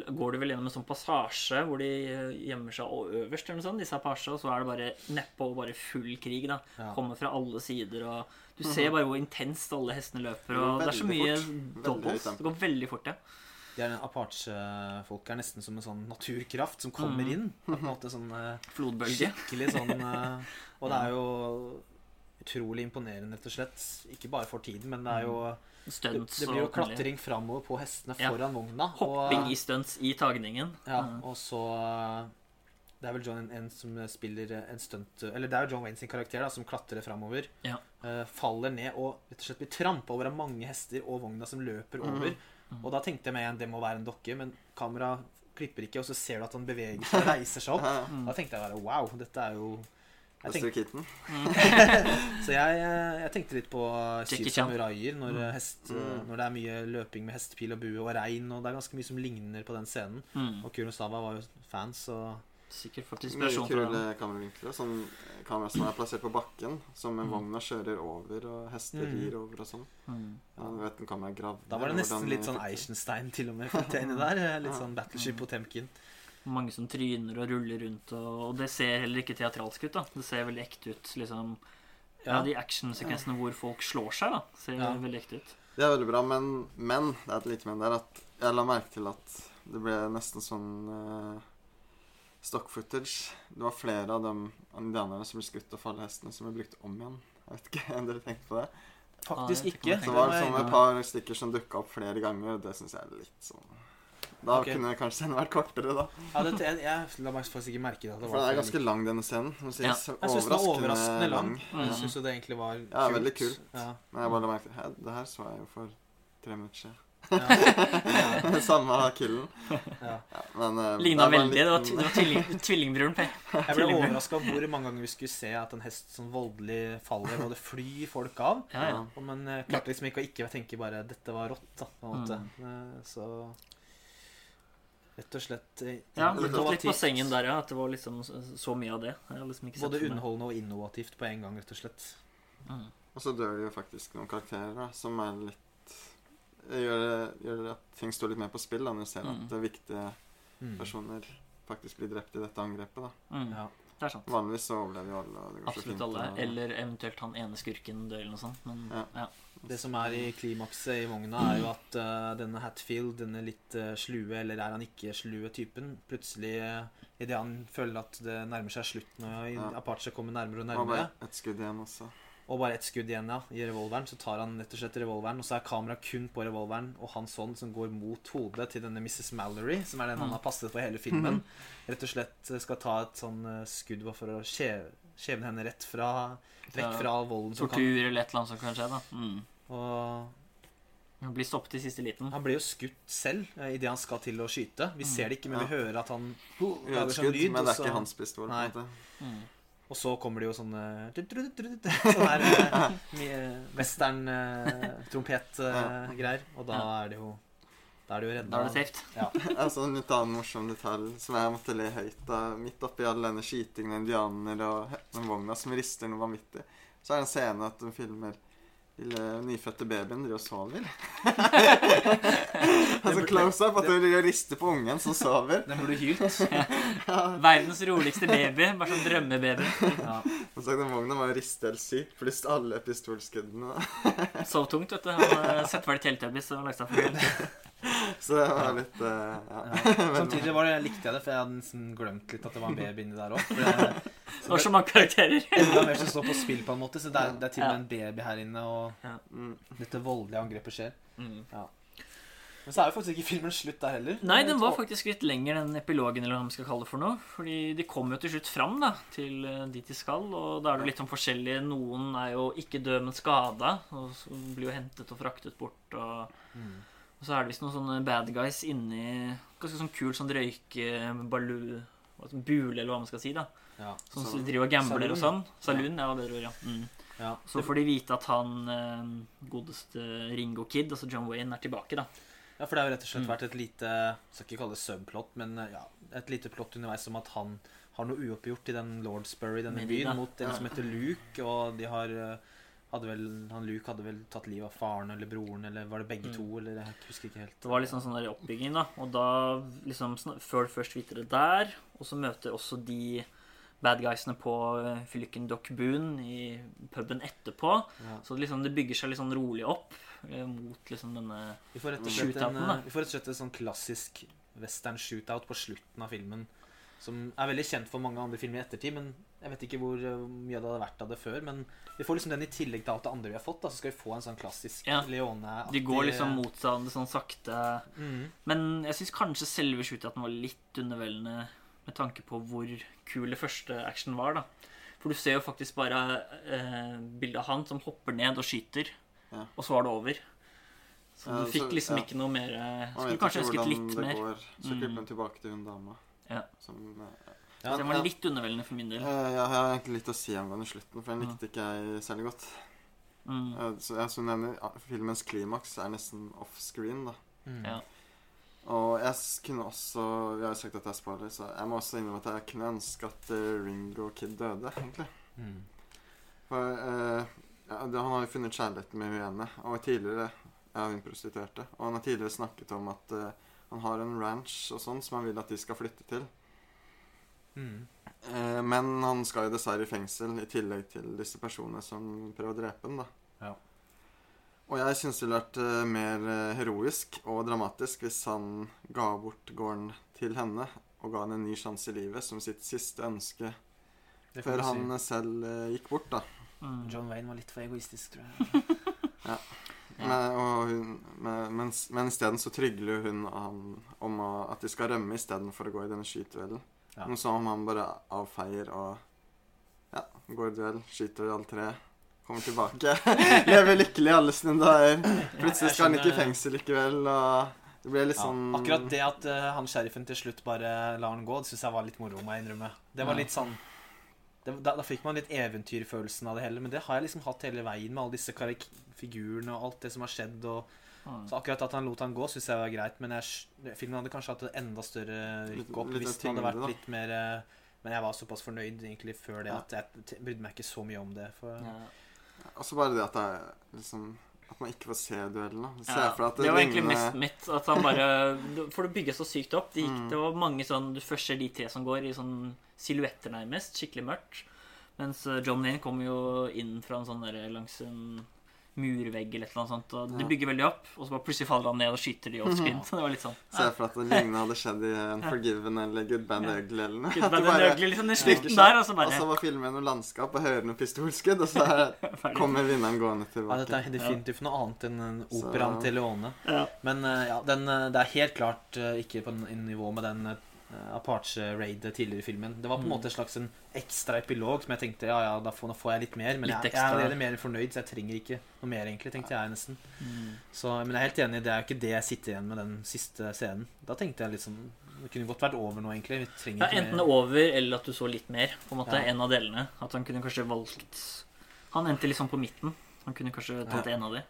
Speaker 1: går du vel gjennom en sånn passasje hvor de eh, gjemmer seg øverst, eller noe sånt, disse Apache, og så er det bare nedpå og bare full krig, da.
Speaker 2: Ja.
Speaker 1: Kommer fra alle sider, og du ser bare hvor intenst alle hestene løper,
Speaker 3: Det
Speaker 1: og det er så mye. Doubles. Det går veldig fort, ja.
Speaker 2: De er Apache-folk er nesten som en sånn naturkraft som kommer
Speaker 1: Mhm.
Speaker 2: inn. På en måte sånn eh,
Speaker 1: Flodbølge.
Speaker 2: Skikkelig sånn eh, (laughs) Og det er jo utrolig imponerende, rett og slett. Ikke bare for tiden, men det er jo
Speaker 1: Stunts
Speaker 2: det blir jo
Speaker 1: og
Speaker 2: klatring framover på hestene
Speaker 1: Ja.
Speaker 2: foran vogna.
Speaker 1: Hopping i stunts i tagningen.
Speaker 2: ja,
Speaker 1: Mm.
Speaker 2: og så Det er vel John en, som spiller en stunt Eller det er jo John Wayne sin karakter da som klatrer framover.
Speaker 1: Ja.
Speaker 2: Uh, faller ned og rett og slett blir trampa over av mange hester og vogna som løper over.
Speaker 1: Mhm.
Speaker 2: Og da tenkte jeg med igjen det må være en dokke, men kamera klipper ikke, og så ser du at han beveger seg og reiser seg opp. (laughs)
Speaker 1: Mm.
Speaker 2: Da tenkte jeg bare wow, dette er jo
Speaker 3: Buster Kitten. (laughs)
Speaker 2: Så jeg, eh, jeg tenkte litt på Syv samuraier når, eh, hest,
Speaker 3: Mm.
Speaker 2: når det er mye løping med hestepil og bue og regn, og det er ganske mye som ligner på den scenen.
Speaker 1: Mm.
Speaker 2: Og Kurosawa var jo fan, så
Speaker 1: Sikkert fått
Speaker 3: Mye
Speaker 1: inspirasjon fra
Speaker 3: kule
Speaker 1: den.
Speaker 3: kameravinkler. Sånn kamera som er plassert på bakken, som en
Speaker 1: Mm.
Speaker 3: vogna kjører over, og hester
Speaker 2: Mm.
Speaker 3: rir over og sånn.
Speaker 1: Mm.
Speaker 3: Ja, du vet den kameraet gravd
Speaker 2: da var det nesten litt sånn
Speaker 3: Eichenstein.
Speaker 2: Eisenstein til og med. fikk jeg inni der. (laughs) Litt sånn Battleship Potemkin.
Speaker 1: Mange som tryner og ruller rundt, og, og det ser heller ikke teatralsk ut. da Det ser veldig ekte ut. liksom Ja,
Speaker 2: Ja.
Speaker 1: De actionsekvensene hvor folk slår seg, da ser
Speaker 2: Ja.
Speaker 1: veldig ekte ut.
Speaker 3: Det er veldig bra, men, men det er et lite men der at jeg la merke til at det ble nesten sånn uh, stock footage. Det var flere av de indianerne som ble skutt av fallhestene, som ble brukt om igjen. Jeg vet ikke (laughs) om dere tenkte på det?
Speaker 2: Faktisk ikke.
Speaker 1: Det
Speaker 3: Så var det sånn et par stykker som dukka opp flere ganger, og det syns jeg er litt sånn Da
Speaker 2: okay.
Speaker 3: kunne kanskje scenen vært kortere, da.
Speaker 2: Ja, det, jeg, jeg la meg faktisk ikke merke det. det
Speaker 3: For
Speaker 2: det
Speaker 3: den er ganske lang, denne scenen. Den
Speaker 1: Ja.
Speaker 2: Jeg syns den var overraskende lang.
Speaker 1: Mm.
Speaker 2: Jeg syns jo det egentlig var kult.
Speaker 3: Ja, veldig kult.
Speaker 2: Ja.
Speaker 3: Men jeg bare la merke til «Hæ, Det her så jeg jo for tre minutter siden.
Speaker 2: Ja. (laughs)
Speaker 3: Samme killen.
Speaker 2: Ja.
Speaker 3: Ja, men eh,
Speaker 1: Ligna
Speaker 3: det
Speaker 1: veldig. Det var, det var tvilling, tvillingbroren. (laughs)
Speaker 2: Jeg ble overraska hvor mange ganger vi skulle se at en hest sånn voldelig faller, og det flyr folk av.
Speaker 1: Ja, ja.
Speaker 2: Og man eh, klarte liksom ikke å ikke tenke bare 'dette var rått', da. På en måte.
Speaker 1: Mm.
Speaker 2: Eh, Så rett og slett
Speaker 1: Ja, litt på sengen der, ja. At det var liksom så, mye av det. Liksom ikke
Speaker 2: Både underholdende og innovativt på en gang, rett og slett.
Speaker 1: Mm.
Speaker 3: Og så dør det jo faktisk noen karakterer da, som er litt gjør, det- gjør at ting står litt mer på spill da, når du ser
Speaker 1: Mm.
Speaker 3: at det er viktige
Speaker 2: Mm.
Speaker 3: personer faktisk blir drept i dette angrepet. da.
Speaker 1: Mm.
Speaker 2: Ja.
Speaker 1: Det er sant.
Speaker 3: Vanligvis så overlever jo alle. og det går så
Speaker 1: Absolutt
Speaker 3: fint,
Speaker 1: alle.
Speaker 3: og-
Speaker 1: Eller eventuelt han ene skurken dør, eller noe sånt. Men
Speaker 3: Ja.
Speaker 1: ja.
Speaker 2: Det som er i klimakset i vogna, er jo at uh, denne Hatfield, denne litt uh, slue, eller er han ikke slue typen, plutselig uh, idet han føler at det nærmer seg slutten, og
Speaker 3: Ja.
Speaker 2: Apache kommer nærmere Og nærmere,
Speaker 3: Og et skudd igjen også.
Speaker 2: Og bare ett skudd igjen ja, i revolveren, så tar han rett og slett revolveren, og så er kameraet kun på revolveren og hans hånd som går mot hodet til denne Mrs. Mallory, som er den han
Speaker 1: Mm.
Speaker 2: har passet på hele filmen. (laughs) Rett og slett eh, skal ta et sånn eh, skudd for å skje- skjevne henne rett fra Vekk fra volden som kan
Speaker 1: Tortur eller et eller annet som kan skje, da. Mm.
Speaker 2: Og
Speaker 1: Han blir stoppet i siste liten.
Speaker 2: Han blir jo skutt selv eh, idet han skal til å skyte. Vi
Speaker 1: Mm.
Speaker 2: ser det ikke, men vi hører at han lager sånn lyd.
Speaker 3: men det er ikke hans pistol. på en måte.
Speaker 1: Mm.
Speaker 2: Og så kommer det jo sånne (laughs) Sånn her eh, mye western-trompetgreier. og da er det jo Da er det jo redda.
Speaker 1: Da er det safe.
Speaker 3: Altså, (laughs) en litt annen morsom detalj som jeg måtte le høyt av midt oppi all denne skytingen av indianere og den vogna som rister noe vanvittig, så er det en scene at de filmer lille nyfødte babyen driver og sover. (laughs) altså close up at du rister på ungen som sover.
Speaker 2: Den burde hylt. (laughs)
Speaker 1: Verdens roligste baby. Bare sånn drømmebaby.
Speaker 2: Ja. (laughs)
Speaker 3: Og så den vogna var riste helt syk, pluss alle pistolskuddene.
Speaker 1: Sov tungt, vet du. Han har sett ferdig Teletubbies og lagt seg for.
Speaker 3: Så det var litt uh, ja. (laughs)
Speaker 2: Samtidig var det, likte jeg det, for jeg hadde nesten glemt litt at det var en baby inni der òg. (laughs) Det
Speaker 1: Det var så mange karakterer.
Speaker 2: enda mer som står på spill, på en måte. Så det er, det er til og med en baby her inne, og
Speaker 3: Mm.
Speaker 2: dette voldelige angrepet skjer.
Speaker 1: Ja.
Speaker 2: Men så er jo faktisk ikke filmen slutt der heller.
Speaker 1: Nei, den var faktisk litt lenger, den epilogen, eller hva man skal kalle det for noe. Fordi de kom jo til slutt fram da, til eh, dit de skal, og da er det litt sånn forskjellig. Noen er jo ikke død, men skada, og så blir jo hentet og fraktet bort. Og,
Speaker 2: Mm.
Speaker 1: Og så er det visst noen sånne bad guys inni Ganske sånn kul sånn røykebalu... Bule, eller hva man skal si. da
Speaker 2: Ja.
Speaker 1: Sånn som de driver og gambler og sånn.
Speaker 2: Saloon.
Speaker 1: Saloon, ja, bedre ord, ja. Mm.
Speaker 2: ja.
Speaker 1: Så får de vite at han eh, godeste Ringo Kid, altså John Wayne, er tilbake, da.
Speaker 2: Ja, for det har jo rett og slett
Speaker 1: Mm.
Speaker 2: vært et lite Skal ikke kalle det subplot, men eh, ja, et lite plott underveis om at han har noe uoppgjort i den Lordsbury, denne byen, mot en
Speaker 3: Ja.
Speaker 2: som heter Luke, og de har eh, hadde vel, han Luke hadde vel tatt livet av faren eller broren, eller var det begge
Speaker 1: Mm.
Speaker 2: to, eller jeg husker ikke helt.
Speaker 1: Det var liksom sånn der oppbygging, da. Og da liksom Før først vite det der, og så møter også de bad guysene på uh, fylliken Doc Boone i puben etterpå.
Speaker 2: Ja.
Speaker 1: Så det liksom det bygger seg litt sånn rolig opp eh, mot liksom denne
Speaker 2: Vi får rett og slett en,
Speaker 1: Shootouten,
Speaker 2: eh, vi får rett og slett en sånn klassisk western shootout på slutten av filmen. Som er veldig kjent for mange andre filmer i ettertid, men jeg vet ikke hvor eh, mye det hadde vært av det før. Men vi får liksom den i tillegg til alt det andre vi har fått. Da, så skal vi få en sånn klassisk
Speaker 1: Ja.
Speaker 2: Leone-aktig
Speaker 1: De går liksom mot hverandre sånn sakte.
Speaker 2: mm.
Speaker 1: Men jeg syns kanskje selve shootouten var litt underveldende med tanke på hvor kul det første action var, da. For du ser jo faktisk bare eh, bildet av han som hopper ned og skyter,
Speaker 3: Ja.
Speaker 1: og så var det over. Så
Speaker 3: Ja,
Speaker 1: du fikk
Speaker 3: så-
Speaker 1: liksom
Speaker 3: ja.
Speaker 1: ikke noe mer eh, Skulle kanskje
Speaker 3: ikke
Speaker 1: ønsket litt mer.
Speaker 3: Så
Speaker 1: Mm.
Speaker 3: klipper han tilbake til hun dama.
Speaker 1: Ja.
Speaker 3: Som, eh,
Speaker 2: Ja,
Speaker 1: den var
Speaker 3: ja.
Speaker 1: litt underveldende for min del.
Speaker 3: Eh, Jeg har egentlig litt å si angående slutten, for den likte ikke jeg særlig godt.
Speaker 1: Mm.
Speaker 3: Eh, Så jeg som nevner, Filmens klimaks er nesten offscreen, da.
Speaker 2: Mm.
Speaker 1: Ja.
Speaker 3: Og jeg kunne også Vi har jo sagt at det er spoiler, så jeg må også innrømme at jeg kunne ønske at eh, Ringo Kid døde, egentlig.
Speaker 2: Mm.
Speaker 3: For eh, ja, det, han har jo funnet kjærligheten med hun ene, og tidligere Ja, hun prostituerte. Og han har tidligere snakket om at eh, Han har en ranch og sånn som han vil at de skal flytte til.
Speaker 2: Mm.
Speaker 3: Eh, men han skal jo dessverre i fengsel i tillegg til disse personene som prøver å drepe ham. da.
Speaker 2: Ja.
Speaker 3: Og jeg syns det ville vært eh, mer eh, heroisk og dramatisk hvis han ga bort gården til henne og ga henne en ny sjanse i livet som sitt siste ønske før
Speaker 2: si.
Speaker 3: han selv eh, gikk bort. da.
Speaker 1: Mm.
Speaker 2: John Wayne var litt for egoistisk, tror jeg. (laughs)
Speaker 1: Ja.
Speaker 3: Men, og hun, men, men, men isteden så trygler hun han om å, at de skal rømme istedenfor å gå i denne skyteduellen.
Speaker 2: Ja.
Speaker 3: Noe så om han bare avfeier og ja, går i duell, skyter alle tre, kommer tilbake. (laughs) Lever lykkelig alle sine dager. Plutselig skal han ikke i fengsel likevel, og det ble litt
Speaker 2: Ja,
Speaker 3: sånn
Speaker 2: akkurat det at uh, han sheriffen til slutt bare lar han gå, det syns jeg var litt moro, må jeg innrømme. Det var litt sånn det, da, da fikk man litt eventyrfølelsen av det hele, men det har jeg liksom hatt hele veien med alle disse figurene og alt det som har skjedd. Og,
Speaker 1: Mm.
Speaker 2: så akkurat at han lot han gå, syns jeg var greit, men jeg, filmen hadde kanskje hatt et enda større rykk opp hvis det hadde vært
Speaker 3: da.
Speaker 2: litt mer eh, Men jeg var såpass fornøyd egentlig før det
Speaker 3: Ja.
Speaker 2: at jeg brydde meg ikke så mye om det. For,
Speaker 1: Ja.
Speaker 3: Og så bare det at det er liksom At man ikke får se duellen. da.
Speaker 1: Ja,
Speaker 3: det,
Speaker 1: det var egentlig
Speaker 3: lignende-
Speaker 1: mest mitt. At han bare For det bygges så sykt opp. Det, gikk,
Speaker 3: Mm.
Speaker 1: det var mange sånn Du først ser de tre som går i sånn silhuetter, nærmest. Skikkelig mørkt. Mens eh, John Lane kommer jo inn fra en sånn der langs en murvegg eller et eller annet sånt. Og det bygger veldig opp, og så bare plutselig faller han ned og skyter de offscreen. Så (laughs) det var litt sånn
Speaker 3: Se for deg at det lignende (laughs) hadde skjedd i Unforgiven eller Good Band
Speaker 1: Ja.
Speaker 3: Ugly eller noe.
Speaker 1: Good
Speaker 3: Band
Speaker 1: øgler liksom den slutten der, og så
Speaker 3: Og
Speaker 1: bare
Speaker 3: så bare filmer noe landskap og hører noen pistolskudd, og så (laughs) er, kommer vinneren gående
Speaker 2: ja, dette er definitivt noe annet enn en
Speaker 3: Så-
Speaker 2: operaen til Leone.
Speaker 1: Ja.
Speaker 2: Men eh, ja, den, eh, det er helt klart eh, ikke på en nivå med den Apache-raidet tidligere i filmen. Det var på en
Speaker 1: Mm.
Speaker 2: måte en slags en ekstra epilog som jeg tenkte ja, ja, da får, nå får jeg litt mer. Men
Speaker 1: Litt
Speaker 2: jeg, jeg er mer fornøyd, så jeg trenger ikke noe mer, egentlig, tenkte jeg nesten.
Speaker 1: Mm.
Speaker 2: Så, men jeg er helt enig, det er jo ikke det jeg sitter igjen med den siste scenen. Da tenkte jeg liksom Det kunne godt vært over nå, egentlig.
Speaker 1: Ja, enten
Speaker 2: mer.
Speaker 1: over, eller at du så litt mer. På en måte,
Speaker 2: Ja.
Speaker 1: En av delene. At han kunne kanskje valgt Han endte liksom på midten. Han kunne kanskje tatt
Speaker 2: Ja.
Speaker 1: en av de.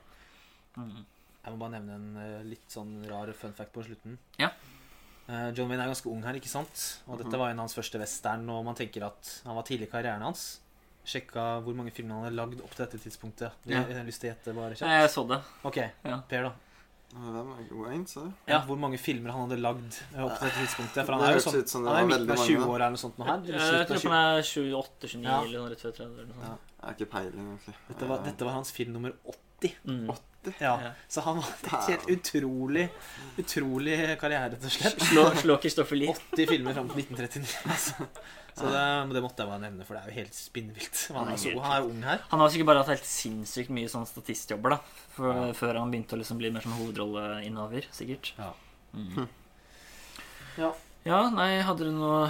Speaker 1: Mm.
Speaker 2: Jeg må bare nevne en eh, litt sånn rar fun fact på slutten.
Speaker 1: Ja.
Speaker 2: Eh, John Wayne er ganske ung her, ikke sant? Og
Speaker 3: Mhm.
Speaker 2: dette var en av hans første western, og man tenker at han var tidlig i karrieren hans. Sjekka hvor mange filmer han hadde lagd opp til dette tidspunktet.
Speaker 1: Ja.
Speaker 2: Jeg har lyst til å gjette bare kjapt.
Speaker 1: Jeg så det.
Speaker 2: Ok,
Speaker 1: Ja.
Speaker 2: Per, da.
Speaker 3: Wayne, sa du?
Speaker 2: Ja, Hvor mange filmer han hadde lagd eh, opp til dette tidspunktet? For han er jo sånn,
Speaker 3: sånn
Speaker 2: Han er midten av 20 år eller noe sånt nå her.
Speaker 1: Jeg tror han er 28-29
Speaker 2: Ja.
Speaker 1: eller noe rett før 30. Eller noe
Speaker 2: Ja.
Speaker 1: sånt.
Speaker 3: Jeg har ikke peiling, egentlig.
Speaker 2: Dette var, dette var hans film nummer 80.
Speaker 1: Mm.
Speaker 2: Ja,
Speaker 1: Ja.
Speaker 2: Så han var et helt utrolig Utrolig karriere, rett og slett.
Speaker 1: Slå, slå Kristoffer Lie.
Speaker 2: 80 filmer fram til 1939. Altså. Så det, det måtte jeg bare nevne, for det er jo helt spinnvilt. Han er, så, han er ung her.
Speaker 1: Han har sikkert bare hatt helt sinnssykt mye sånn statistjobber da for, før han begynte å liksom bli mer sånn hovedrolleinnehaver. Sikkert.
Speaker 2: Ja.
Speaker 1: Mm.
Speaker 2: Ja.
Speaker 1: ja, nei, hadde du noe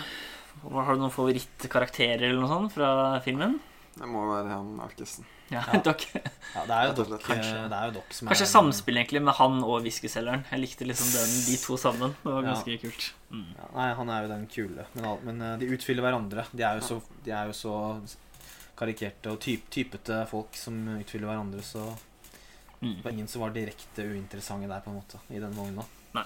Speaker 1: Har du noen favorittkarakterer eller noe sånt fra filmen?
Speaker 3: Det må være han Arkesen.
Speaker 1: Ja,
Speaker 2: Ja. (laughs)
Speaker 1: Doc.
Speaker 2: Ja, det er jo dere, kanskje, det er jo dere som
Speaker 1: Kanskje
Speaker 2: er
Speaker 1: samspill egentlig med han og whiskyselgeren. Jeg likte liksom den, de to sammen. Det var
Speaker 2: Ja.
Speaker 1: ganske kult. Mm.
Speaker 2: Ja, nei, han er jo den kule. Men, men eh, de utfyller hverandre. De er jo så, de er jo så karikerte og typ, typete folk som utfyller hverandre, så
Speaker 1: Mm.
Speaker 2: det var ingen som var direkte uinteressante der, på en måte, i den vogna.
Speaker 1: Nei,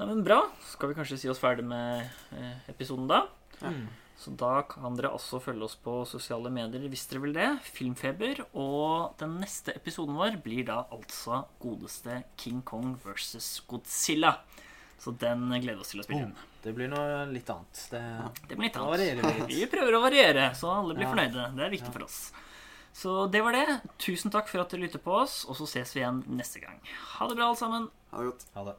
Speaker 1: Nei, men bra. Skal vi kanskje si oss ferdig med eh, episoden da?
Speaker 2: Mm.
Speaker 1: Så da kan dere også følge oss på sosiale medier hvis dere vil det. Filmfeber. Og den neste episoden vår blir da altså godeste King Kong versus Godzilla. Så den gleder vi oss til å spille inn.
Speaker 2: Det blir noe litt annet. Det,
Speaker 1: Det blir litt annet.
Speaker 2: litt. (laughs)
Speaker 1: Vi prøver å variere, så alle blir
Speaker 2: Ja.
Speaker 1: fornøyde. Det er viktig
Speaker 2: Ja.
Speaker 1: for oss. Så det var det. Tusen takk for at dere lytter på oss, og så ses vi igjen neste gang. Ha det bra, alle sammen.
Speaker 3: Ha det godt.
Speaker 2: ha det.